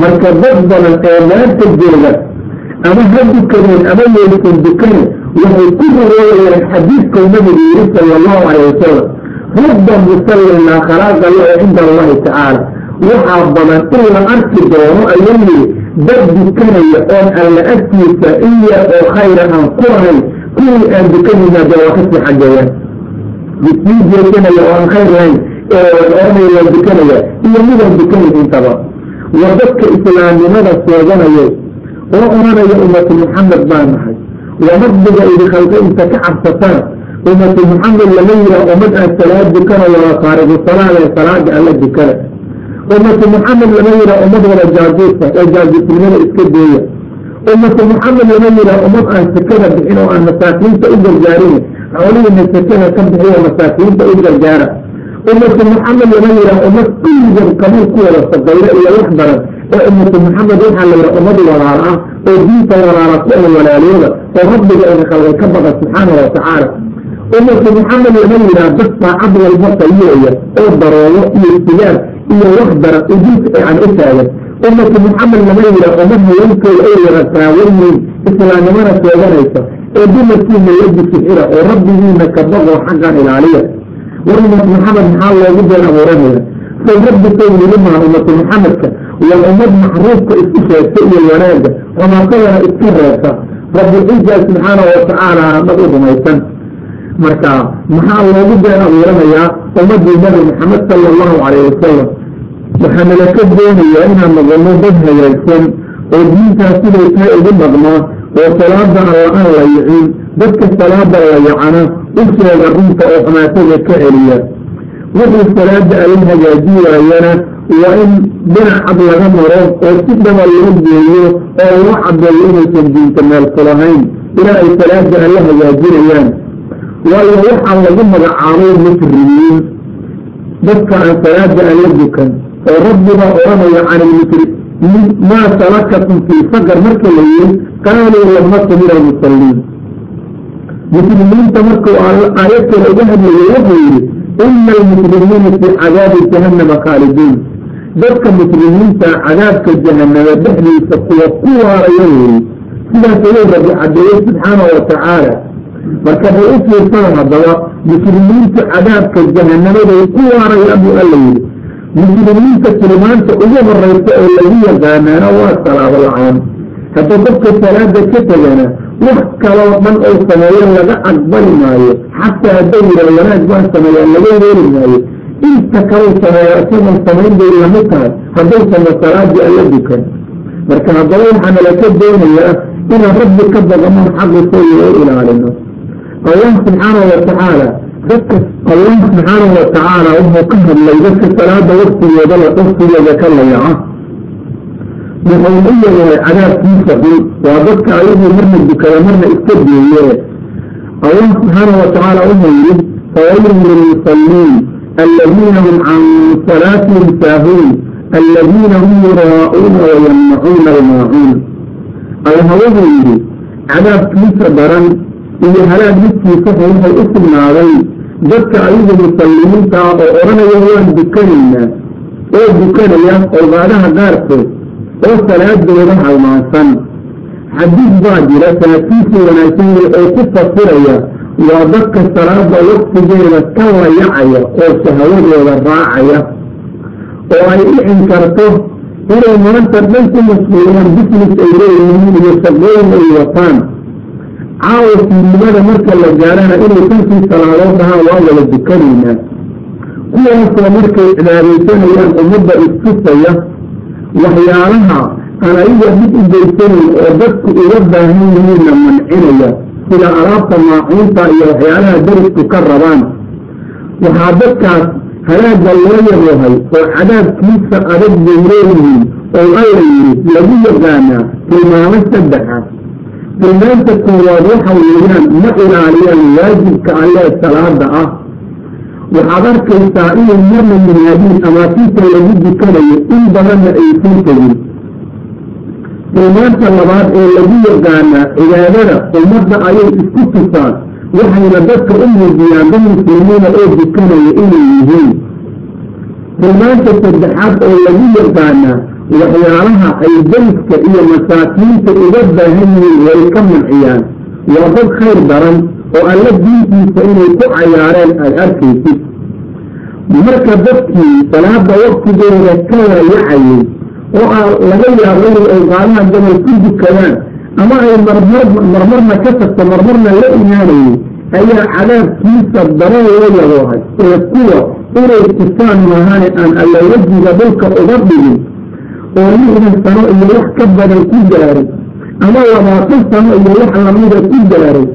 Marka dad badan ee maanta jooga ama ha dukadeen ama yaysan dukanin waxay ku rureeyeen xadiidkau nabigu yiri sala allahu calayh wasalam rubba musallin laa khalaaqa lahu cinda allahi tacaala waxaa badan in la arki doono ayuu yidhi dad dukanaya oon alla agtiisa iya oo khayra aan ku ahayn kuwii aan dukanayna dee waa ka sii xageeyaan sii jeesanaya oo aan khayr lahayn oranaya dukanaya iyo midaan dukanayn intaba. Waa dadka islaamnimada sheeganaya oo oranaya ummatu muxamed baa nahay waa rabbiga idi khalqo inta ka cabsataan. Ummatu muxamed lama yihaa ummad aan salaad dukanayo waa faarigu salaada salaada alla dukana ummatu muxamed lama yihaa ummad wada jaajuusa ee jaajuusnimada iska deeya ummatu muxamed lama yihaa ummad aan sakada bixin oo aan masaakiinta u gargaarin. Xoolihiina sakada ka bixiyo masaakiinta u gargaara ummatu muxamed lama yihaa ummad kulligan kamuul ku wada sadayra iyo wax daran ee ummatu muxamed waxaa la yihaa ummad walaal ah oo diinta walaala ku ay walaalooda oo rabbiga ina khalqay ka baqa subxaanahu watacaala ummatu muxamed lama yihaa dad saacad walba qayooya oo daroogo iyo sigaar iyo wax daran oo diinta aan u taagan ummatu muxamed lama yihaa ummad haweenkooda ay wada taawan yihiin islaamnimada sheeganaysa ee dumarkiina la disixira oo rabbigiina ka baqoo xaqan ilaaliya ummatu maxamed maxaa loogu been abuuranaya say rabbi say yiri maa ummatu maxamedka waa ummad macruufka isku sheegta iyo wanaaga xumaasadana isku reebta. Rabbilciisa subxaanahu watacaala dad u rumaysan. Marka maxaa loogu been abuuranayaa ummadii nabi maxamed sala allahu calayh wasalam waxaa nala ka doonayaa inaan noqono dad hagaagsan oo diintaas siday tahay ugu dhaqmaa oo salaada aan la yicin. Dadka salaada la yacana sheega runta oo xamaatada ka celiya. Wixii salaada ala hagaaji waayana waa in dhinac cad laga maro oo si dhaba loo geeyo oo loo cadeeyo inaysan diinta meel kulahayn ilaa ay salaada alla hagaajinayaan. Waayo waxaa lagu magacaabay musrimiin dadka aan salaada alla dukan oo rabbiga odhanaya can ilmusri maa salakatum fii sakar marka la yiri qaaluu lam naku min almusalliin muslimiinta markuu aayad kale uga hadlayay wuxuu yidhi ina almuslimiina fii cadaabi jahannama khaalidiin. Dadka muslimiinta cadaabka jahanama dhexdiisa kuwa ku waaraya weeye sidaas ayuu rabbi cadeeyey subxaana wa tacaala. Marka bay u fiirsada haddaba muslimiinta cadaabka jahanamaday ku waarayaan buu alla yidhi. Muslimiinta tilmaanta ugu horeysa oo lagu yaqaanaana waa salaado la'aan hadda dadka salaada ka tegana wax kaloo dhan oo sameeyo laga aqbali maayo. Xataa hadday yidha wanaag baan sameeyaa laga yeeli maayo. Inta kalau sameeya isagoon samayn bay la mid tahay. Haddaysanna salaadii alla dukan marka haddaba waxaa nala ka doonayaa inaan rabbi ka baqanon xaqiisooyo u ilaalino. Allah subxaanahu watacaala dadka allah subxaanahu watacaala wuxuu ka hadlay dadka salaada waktigeeda waktigeeda ka layaca wuxuu u yeeyahay cadaabkiisa xun waa dadka ayagii marna dukada marna iska deeye allah subxaanahu watacaala wuxuu yihi fawaylun lilmusalliin aladiina hum can salaatihim saahuun aladiina hum yuraa'uuna wayamnacuuna almaacuun allah wuxuu yidhi cadaabkiisa daran iyo halaag midkiisa xun wuxuu u sugnaaday dadka ayagu musalimiinta ah oo odhanaya waan dukanaynaa oo dukanaya awqaadaha qaarkood oo salaadooda halmaansan. Xadiis baa jira sanaadkiisa wanaagsan oo ku fasiraya waa dadka salaada waktigeeda ka layacaya oo shahawadooda raacaya. Oo ay dhicin karto inay maanta dhan ku mashquulaan business ay leeyihiin iyo shaqooyin ay wataan. Caawa fiidnimada marka la gaarana inay kankii salaadood dhahaan waa wada dukanaynaa. Kuwaasoo markay cibaadaysanayaan ummadda istusaya waxyaalaha aan ayaga mid u geysanayn oo dadku uga baahan yihiinna mancinaya sida alaabta maacuunta iyo waxyaalaha darisku ka rabaan. Waxaa dadkaas halaagga loo yabohay oo cadaabkiisa adag bay oo alla yidhi lagu yaqaanaa tilmaamo saddexa tilmaanta koowaad waxa weeyaan ma ilaaliyaan waajibka allee salaada ah waxaad arkaysaa inay marna yimaadiin amaakinta lagu dukanayo in badanna aysan tegin tilmaanta labaad ee lagu yaqaanaa cibaadada ummadda ayay isku tusaan waxayna dadka u muujiyaan dad muslimiina oo dukanaya inay yihiin. Tilmaanta saddexaad oo lagu yaqaanaa waxyaalaha ay dariska iyo masaakiinta uga baahan yihiin way ka manciyaan waa dad khayr daran oo alla diintiisa inay ku cayaareen aada arkaysid. Marka dadkii salaada waktigeeda ka layacayay oo a laga yaabo inay awqaadaha gabal ku dukadaan ama ay marmar marmarna ka tagto marmarna la imaanayay ayaa cadaabkiisa daran loo yaboohay ee kuwa inay tusaan maahane aan alla wejiga dhulka uga dhigin oo lixdan sano iyo wax ka badan ku gaaray ama labaatan sano iyo wax lamida ku gaaray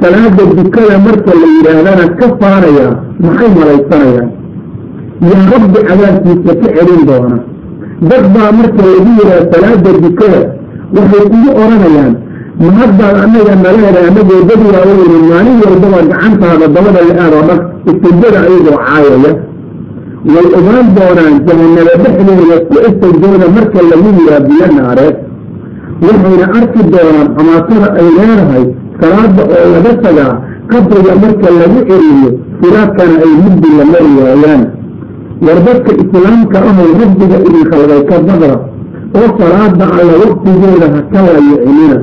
salaada dukada marka la yidhaahdana ka faanayaa maxay malaysanayaan yaa rabbi cadaabkiisa ka celin doona. Dad baa marka lagu yidhaha salaada dukada waxay kugu odhanayaan ma haddaad annaga naleeda annagoo dad waaweynin maalin walbaba gacantaada dabada la-aadoo dhan istajada ayagoo caayaya. Way ogaan doonaan jahanaba dhexdeeda ku istajooda marka lagu yihaa biyo naareed waxayna arki doonaan xamaatada ay leedahay salaada oo laga tagaa qabriga marka lagu celiyo siraadkana ay muddi mari waayaan. War dadka islaamka ahow rabbiga idin khalday ka badra oo salaada alla waktigeeda ha ka layicinina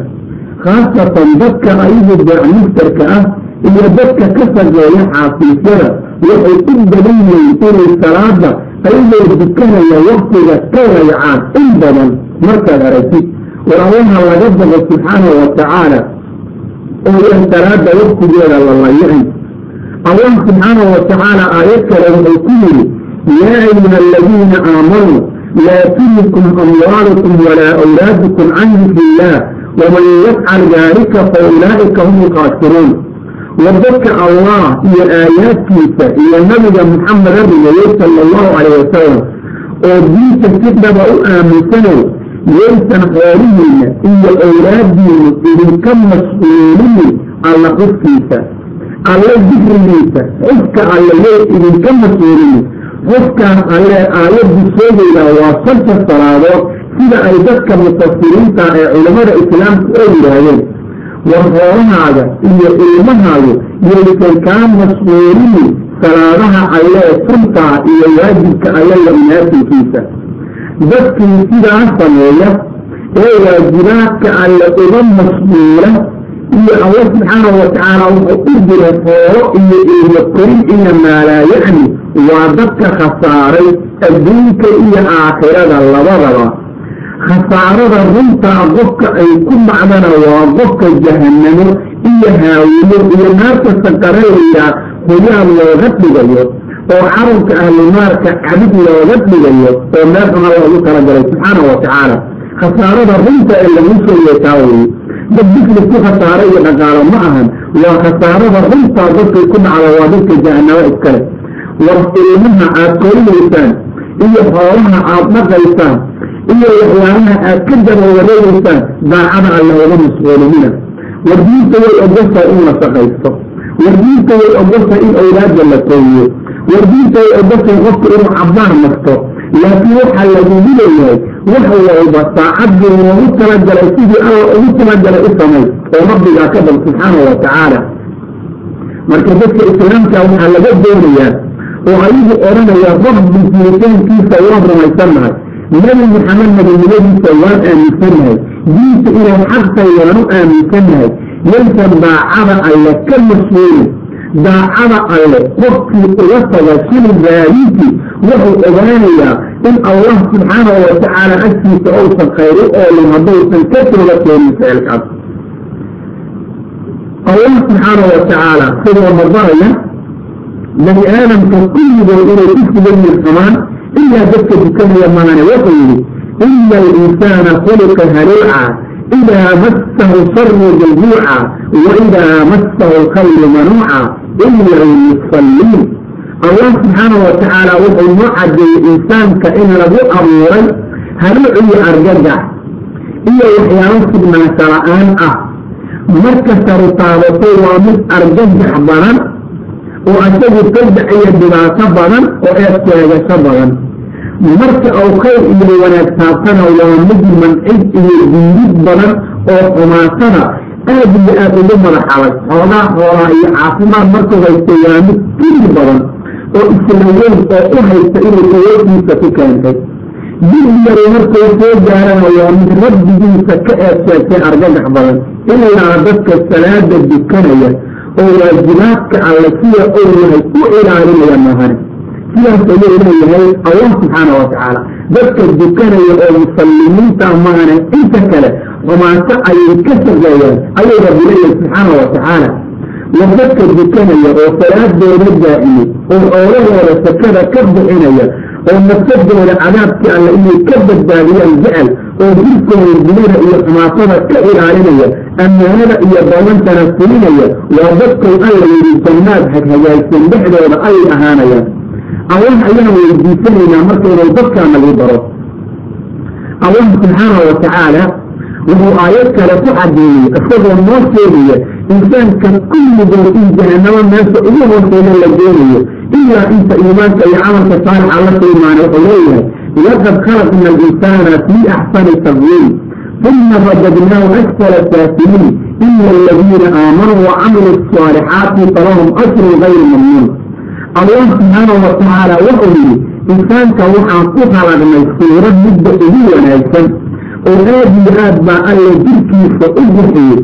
khaasatan dadka ayagu beecmustarka ah iyo dadka ka sageeya xaafiisyada waxay u badan yihiin inay salaada ayagoo dukanaya waktiga ka layacaan in badan. Markaad aragtid war allaha laga baqo subxaanahu watacaala oo salaada waktigeeda la layicin allah subxaanahu watacaala aayad kale wuxuu ku yidhi yaa ayuha aladiina aamanuu laa tulhikum amwaalukum walaa awlaadukum can dikri illah waman yafcal daalika fa ulaa'ika hum alkhaasiruun wadadka allah iyo aayaadkiisa iyo nabiga muxameda rumeeyey sala allahu calayh wasalam oo diinta si dhaba u aaminsanow yaysan xoolihiinna iyo awlaadiinu idinka mas'uulini alla xufkiisa alle dikrigiisa xufka alle yay idinka mas'uulini xufkaas alle aayaddu sheegaydaa waa shanta salaadood sida ay dadka mufasiriinta ee culammada islaamku oo yidhaahdeen war xoolahaaga iyo ilmahaagu yaysan kaa mas'uulini salaadaha allee suntaa iyo waajibka alle la imaatinkiisa dadkii sidaa sameeya ee waajibaadka alle uga mas'uula iyo allah subxaanahu watacaala wuxuu u diray xoolo iyo ilmo korin iyo maalaayacni waa dadka khasaaray adduunka iyo aakhirada labadaba. Khasaarada runtaa qofka ay ku dhacdana waa qofka jahanamo iyo haawiyo iyo naarta saqare hoyaal looga dhigayo oo carabka ahlunaarka cabid looga dhigayo oo meel xuna loogu talagalay subxaanahu watacaala khasaarada runta ee lagu sheegay taa weye dad dikli ku khasaaro iyo dhaqaalo ma ahan waa khasaarada runtaa dadkay ku dhacda waa dadka jahanamo iskale. War ilmaha aad korinaysaan iyo xoolaha aad dhaqaysaan iyo waxyaalaha aad ka daba wareegaysaan daacada alle uga mas'uulimina war diinta way ogostaa in la shaqaysto. War diinta way ogostaa in awlaadda la kooyiyo war diinta way ogostaa qofka inuu cabaar marto. Laakiin waxaa lagugu leeyahay wax walba saacadii loogu talagalay sidii alla ugu talagalay u samay oo rabbigaa ka bal subxaanahu watacaala marka dadka islaamka waxaa laga doonayaa oo ayagu odhanaya rabbi jiritaankiisa waan rumaysannahay nebi maxamed nabinimadiisa waan aaminsannahay diinta inay xaqtay waanu aaminsannahay yaysan daacada alle ka mas'uulin daacada alle qofkii uga taga shili raadintii wuxuu ogaanayaa in allah subxaanahu watacaala agtiisa ousan khayr u oolin haddaysan ka tooga keenin ficilkaas allah subxaanahu watacaala sidoo mabaraya bani aadamka kulligood inay ku sugan yihiin xumaan ilaa dadka dukanaya maane wuxuu yidhi ina alinsaana khuliqa haluuca idaa massahu sharu jaljuuca wa idaa massahu alkhayru manuuca ila almusalliin allah subxaanahu watacaala wuxuu noo cadeeyey insaanka in lagu abuuray haluuc iyo argagax iyo waxyaalo sugnaansha la'aan ah marka saru taabato waa mid argagax badan oo asagu fadac iyo dhibaato badan oo eed sheegasho badan marka uu khayr iyo wanaag taabtana waa mid mancid iyo diidid badan oo xumaatada aad iyo aad ugu madax adag xoogaa xoolaa iyo caafimaad markuu haysto waa mid kiri badan oo isla weyn oo u haysta inay awoodiisa ku keentay. Dil yar markuu soo gaarana waa mid rabbigiisa ka eed sheegtay argagax badan ilaa dadka salaada dukanaya oo waajibaadka alle sida uu yahay u ilaalinaya mahane sidaas ayuu leeyahay allah subxaanau watacaala dadka dukanaya oo musallimiinta mahane inta kale xumaato ayay ka shaqeeyaan ayuu rabbi subxaanau watacaala war dadka dukanaya oo salaadooda daa'imay oo xoolahooda sakada ka bixinaya oo nafsadooda cadaabkii alle inay ka badbaadiyaan jecel oo jirkooda dunida iyo xumaatada ka ilaalinaya ammaanada iyo ballantana fulinaya waa dadkay alla yidhi jannaad haghagaagsan dhexdooda ayay ahaanayaan allah ayaan weydiisanaynaa marka inuu dadkaa nagu daro. Allah subxaanahu watacaala wuxuu aayad kale ku cadeeyey isagoo noo sheegaya insaanka kulligood in jahanamo meesha ugu hooseeya la doonayo ilaa inta iimaanka iyo camalka saalixa la qiimaana wuxuu leeyahay laqad khalaqna alinsaana fii axsani taqwiim uma radadnaahu asfala saafiliin ila aladiina aamanuu wacamiluu asaalixaati falahum ajrun gayru mamnuun allah subxaanahu watacaala wuxuu yidhi insaanka waxaan ku halagnay suurad midda ugu wanaagsan oo aad iyo aad baa alla jirkiisa u bixiyey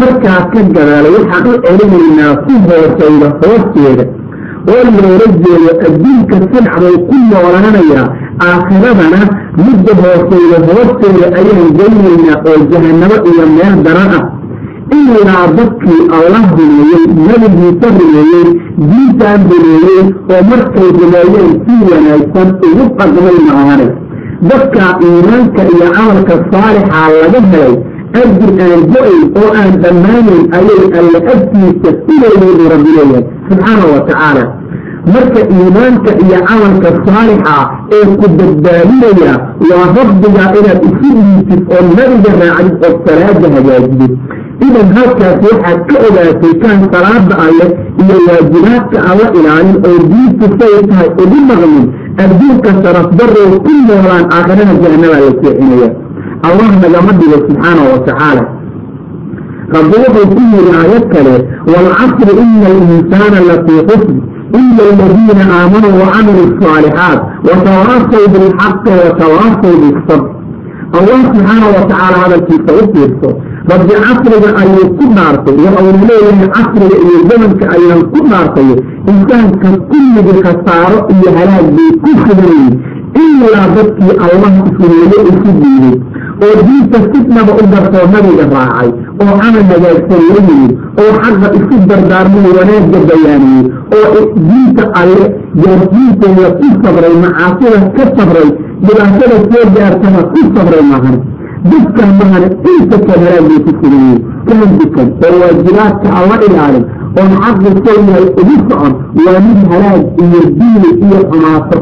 markaa ka gadaala waxaan u celinaynaa ku hoosayda hoosteeda. Oo loola jeedo adduunka silxbuu ku noolaanayaa aakhiradana midda hoosayda hoosteeda ayaan geynaynaa oo jahanamo iyo meel daran ah ilaa dadkii allah rumeeyey nebigiisa rumeeyey diintaan rumeeyey oo markay rumeeyeen si wanaagsan ugu dhaqmay maahane dadka iimaanka iyo camalka saalixaa laga helay ajir aan go'ayn oo aan dhammaanayn ayay alle agtiisa ilayeydu rabbi leeyahay subxaana wa tacaala marka iimaanka iyo camalka saalixa ee ku badbaadinaya waa rabbiga inaad isu dhiitid oo nabiga raacdid oo salaada hagaajidid idan halkaas waxaad ka ogaatay kaan salaada alle iyo waajibaadka alla ilaalin oo diintu say tahay ugu dhaqmin adduunka sharaf darrow ku noolaan aakhirada jahanabaa la seexinaya allah nagama dhigo subxaana wa tacaala rabbi wuxuu ku yidhi aayad kale waalcasri ina alinsaana lafii xusn ila aladiina aamanuu wacamiluu asaalixaat watawaasaw bilxaqi watawaasaw bisabr allah subxaana wa hadalkiisa u fiirso rabbi casriga ayuu ku dhaartay waxauna leeyahay casriga iyo zamanka ayaan ku dhaartay insaanka kulligii khasaaro iyo halaag bay ku suganyihin ilaa dadkii allah isweeye isu diiday oo diinta sidnaba u dartoo nabiga raacay. Oo camal hagaagsan la yimid. Oo xaqa isu dardaarmay wanaagga bayaaniyey. Oo diinta alle gaarsiinteeda ku sabray macaasida ka sabray dhibaatada soo gaartana ku sabray mahan dadkan mahane inta ka halaag bay ku sugayiin kaan dukan oo waajibaadka alla ilaalin. Oon xaqi soo yahay ugu socon waa mid halaag iyo diili iyo xumaato